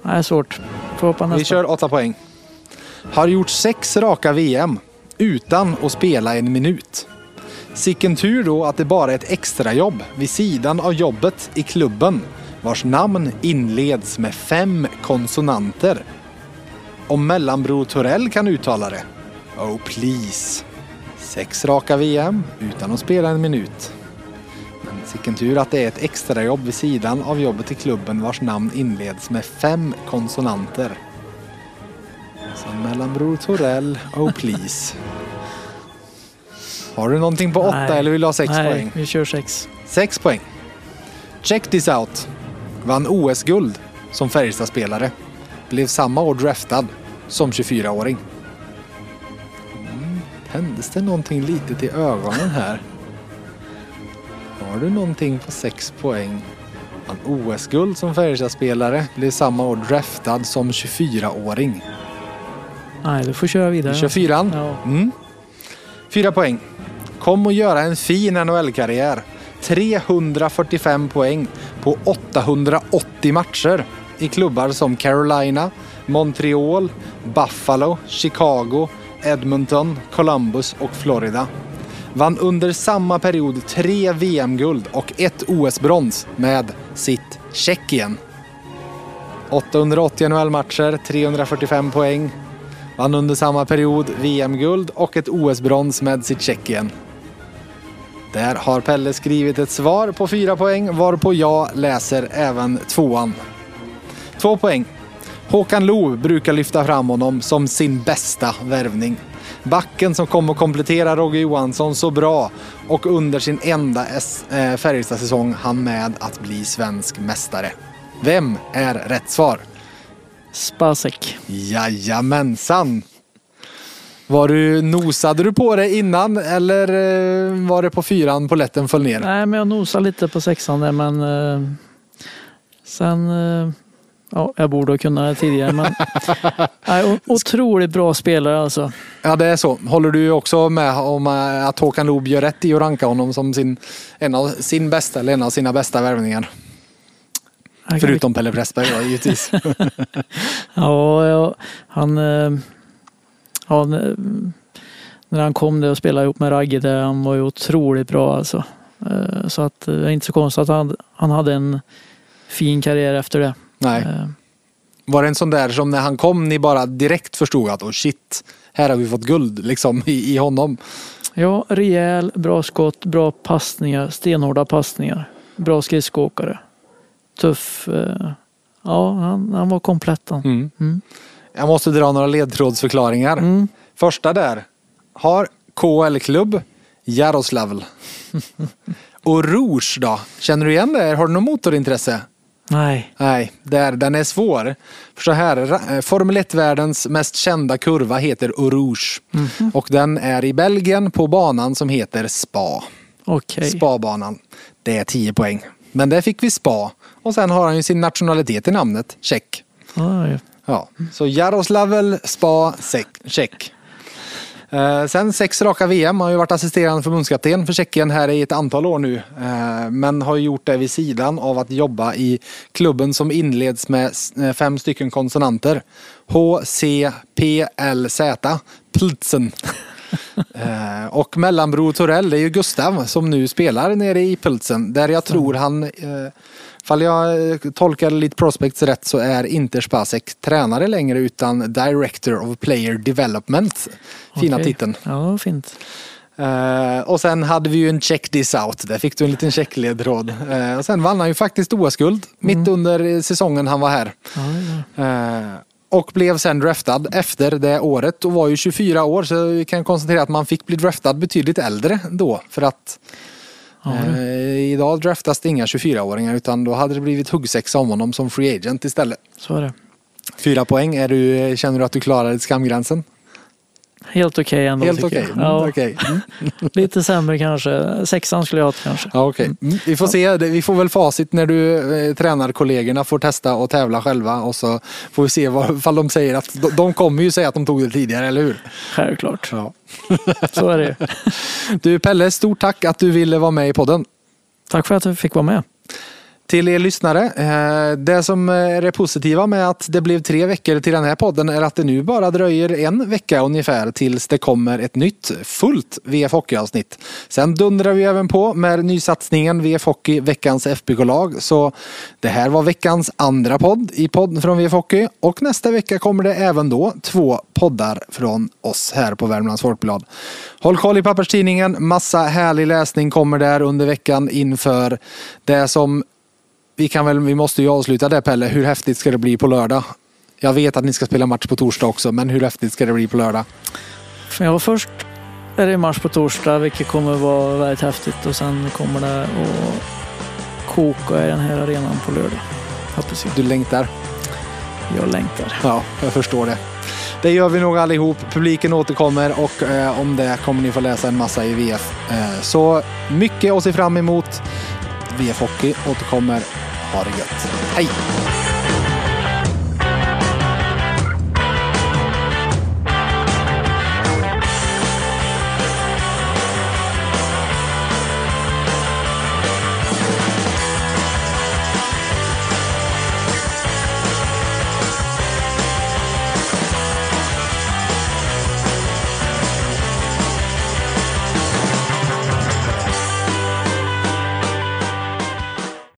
Nej, svårt. Får hoppa nästa. Vi kör åtta poäng. Har gjort sex raka VM utan att spela en minut. Sicken tur då att det bara är ett extrajobb vid sidan av jobbet i klubben vars namn inleds med fem konsonanter. Om mellanbror Torell kan uttala det. Oh please. Sex raka VM utan att spela en minut. Men sicken tur att det är ett extrajobb vid sidan av jobbet i klubben vars namn inleds med fem konsonanter. Så mellanbror Torell, oh please. Har du någonting på åtta Nej. eller vill du ha sex Nej, poäng? vi kör sex. Sex poäng. Check this out. Vann OS-guld som Färjestad-spelare. Blev samma år draftad som 24-åring. Mm, händes det någonting litet i ögonen här? Har du någonting på sex poäng? Vann OS-guld som Färjestad-spelare. Blev samma år draftad som 24-åring. Nej, du får köra vidare. Vi kör fyran. Ja. Mm. Fyra poäng. Kom och göra en fin NHL-karriär. 345 poäng på 880 matcher i klubbar som Carolina, Montreal, Buffalo, Chicago, Edmonton, Columbus och Florida. Vann under samma period tre VM-guld och ett OS-brons med sitt Tjeckien. 880 NHL-matcher, 345 poäng. Vann under samma period VM-guld och ett OS-brons med sitt Tjeckien. Där har Pelle skrivit ett svar på fyra poäng varpå jag läser även tvåan. Två poäng. Håkan Loob brukar lyfta fram honom som sin bästa värvning. Backen som kom och komplettera Roger Johansson så bra och under sin enda eh, Färjestad-säsong han med att bli svensk mästare. Vem är rätt svar? Spasek. Jajamensan! Var du, nosade du på det innan eller eh, var det på fyran på lätten föll ner? Nej, men jag nosade lite på sexan där, men eh, sen... Eh, ja, jag borde ha kunnat det tidigare, men... nej, otroligt bra spelare alltså. Ja, det är så. Håller du också med om eh, att Håkan Loob gör rätt i att ranka honom som sin, en av sin bästa eller en av sina bästa värvningar? Förutom Pelle Pressberg då, givetvis. Ja, ja han... eh, Ja, när han kom där och spelade ihop med Ragge där, han var ju otroligt bra alltså. Eh, Så att det är inte så konstigt att han, han hade en fin karriär efter det. Nej. Eh, Var det en sån där som när han kom ni bara direkt förstod att oh shit, här har vi fått guld liksom i, i honom. Ja, rejäl, bra skott, bra passningar, stenhårda passningar. Bra skridskoåkare. Tuff. eh, Ja, han, han var komplett han. Mm. Mm. Jag måste dra några ledtrådsförklaringar. Mm. Första där. Har KL-klubb Jaroslavl. Och Rouge då? Känner du igen det? Har du något motorintresse? Nej. Nej, där, den är svår. För så här, eh, Formel 1-världens mest kända kurva heter Eau Rouge. Och den är i Belgien på banan som heter Spa. Okej. Spa-banan. Det är 10 poäng. Men där fick vi Spa. Och sen har han ju sin nationalitet i namnet, Tjeck. Ja, ja. Ja, så Jaroslavl, Spa. Eh, sen sex raka VM, har ju varit assisterande förbundskapten för Tjeckien här i ett antal år nu. Eh, men har gjort det vid sidan av att jobba i klubben som inleds med eh, fem stycken konsonanter. H, C, P, L, Z. Eh, och mellanbror Torell, det är ju Gustav som nu spelar nere i Pilsen. Där jag tror han, eh, fall jag eh, tolkar lite prospects rätt så är inte Spasek tränare längre utan Director of Player Development. Fina Okej. titeln. Ja, fint. Eh, och sen hade vi ju en check this out. Där fick du en liten checkledtråd. Uh, och sen vann han ju faktiskt OS-guld mitt under säsongen han var här. Ja, ja. Eh, och blev sen draftad efter det året och var ju 24 år så vi kan konstatera att man fick bli draftad betydligt äldre då för att Ja, eh, idag draftas det inga 24-åringar utan då hade det blivit huggsexa om honom som free agent istället. Så är det. Fyra poäng, är du, känner du att du klarade skamgränsen? Helt okej ändå. Helt okej. jag. Mm, Ja, okej. Mm. Lite sämre kanske. Sexan skulle jag ha kanske. Ja, okej. Mm. Vi får se, vi får väl facit när du eh, tränarkollegorna får testa och tävla själva och så får vi se vad, de säger att de, de kommer ju säga att de tog det tidigare, eller hur? Självklart. Ja. Så är det Du Pelle, stort tack att du ville vara med i podden. Tack för att du fick vara med. Till er lyssnare, eh, det som eh, är det positiva med att det blev tre veckor till den här podden är att det nu bara dröjer en vecka ungefär tills det kommer ett nytt fullt VF Hockey-avsnitt. Sen dundrar vi även på med nysatsningen VF Hockey, veckans FBK-lag. Så det här var veckans andra podd i podden från VF Hockey och nästa vecka kommer det även då två poddar från oss här på Värmlands Folkblad. Håll koll i papperstidningen, massa härlig läsning kommer där under veckan inför det som vi kan väl, vi måste ju avsluta det Pelle. Hur häftigt ska det bli på lördag? Jag vet att ni ska spela match på torsdag också, men hur häftigt ska det bli på lördag? Ja, först är det match på torsdag, vilket kommer vara väldigt häftigt. Och sen kommer det att koka i den här arenan på lördag. Hoppas jag. Du längtar? Jag längtar. Ja, jag förstår det. Det gör vi nog allihop. Publiken återkommer och eh, om det kommer ni få läsa en massa i VF. Eh, så mycket att se fram emot. VF Hockey återkommer. Ha det gött. Hej!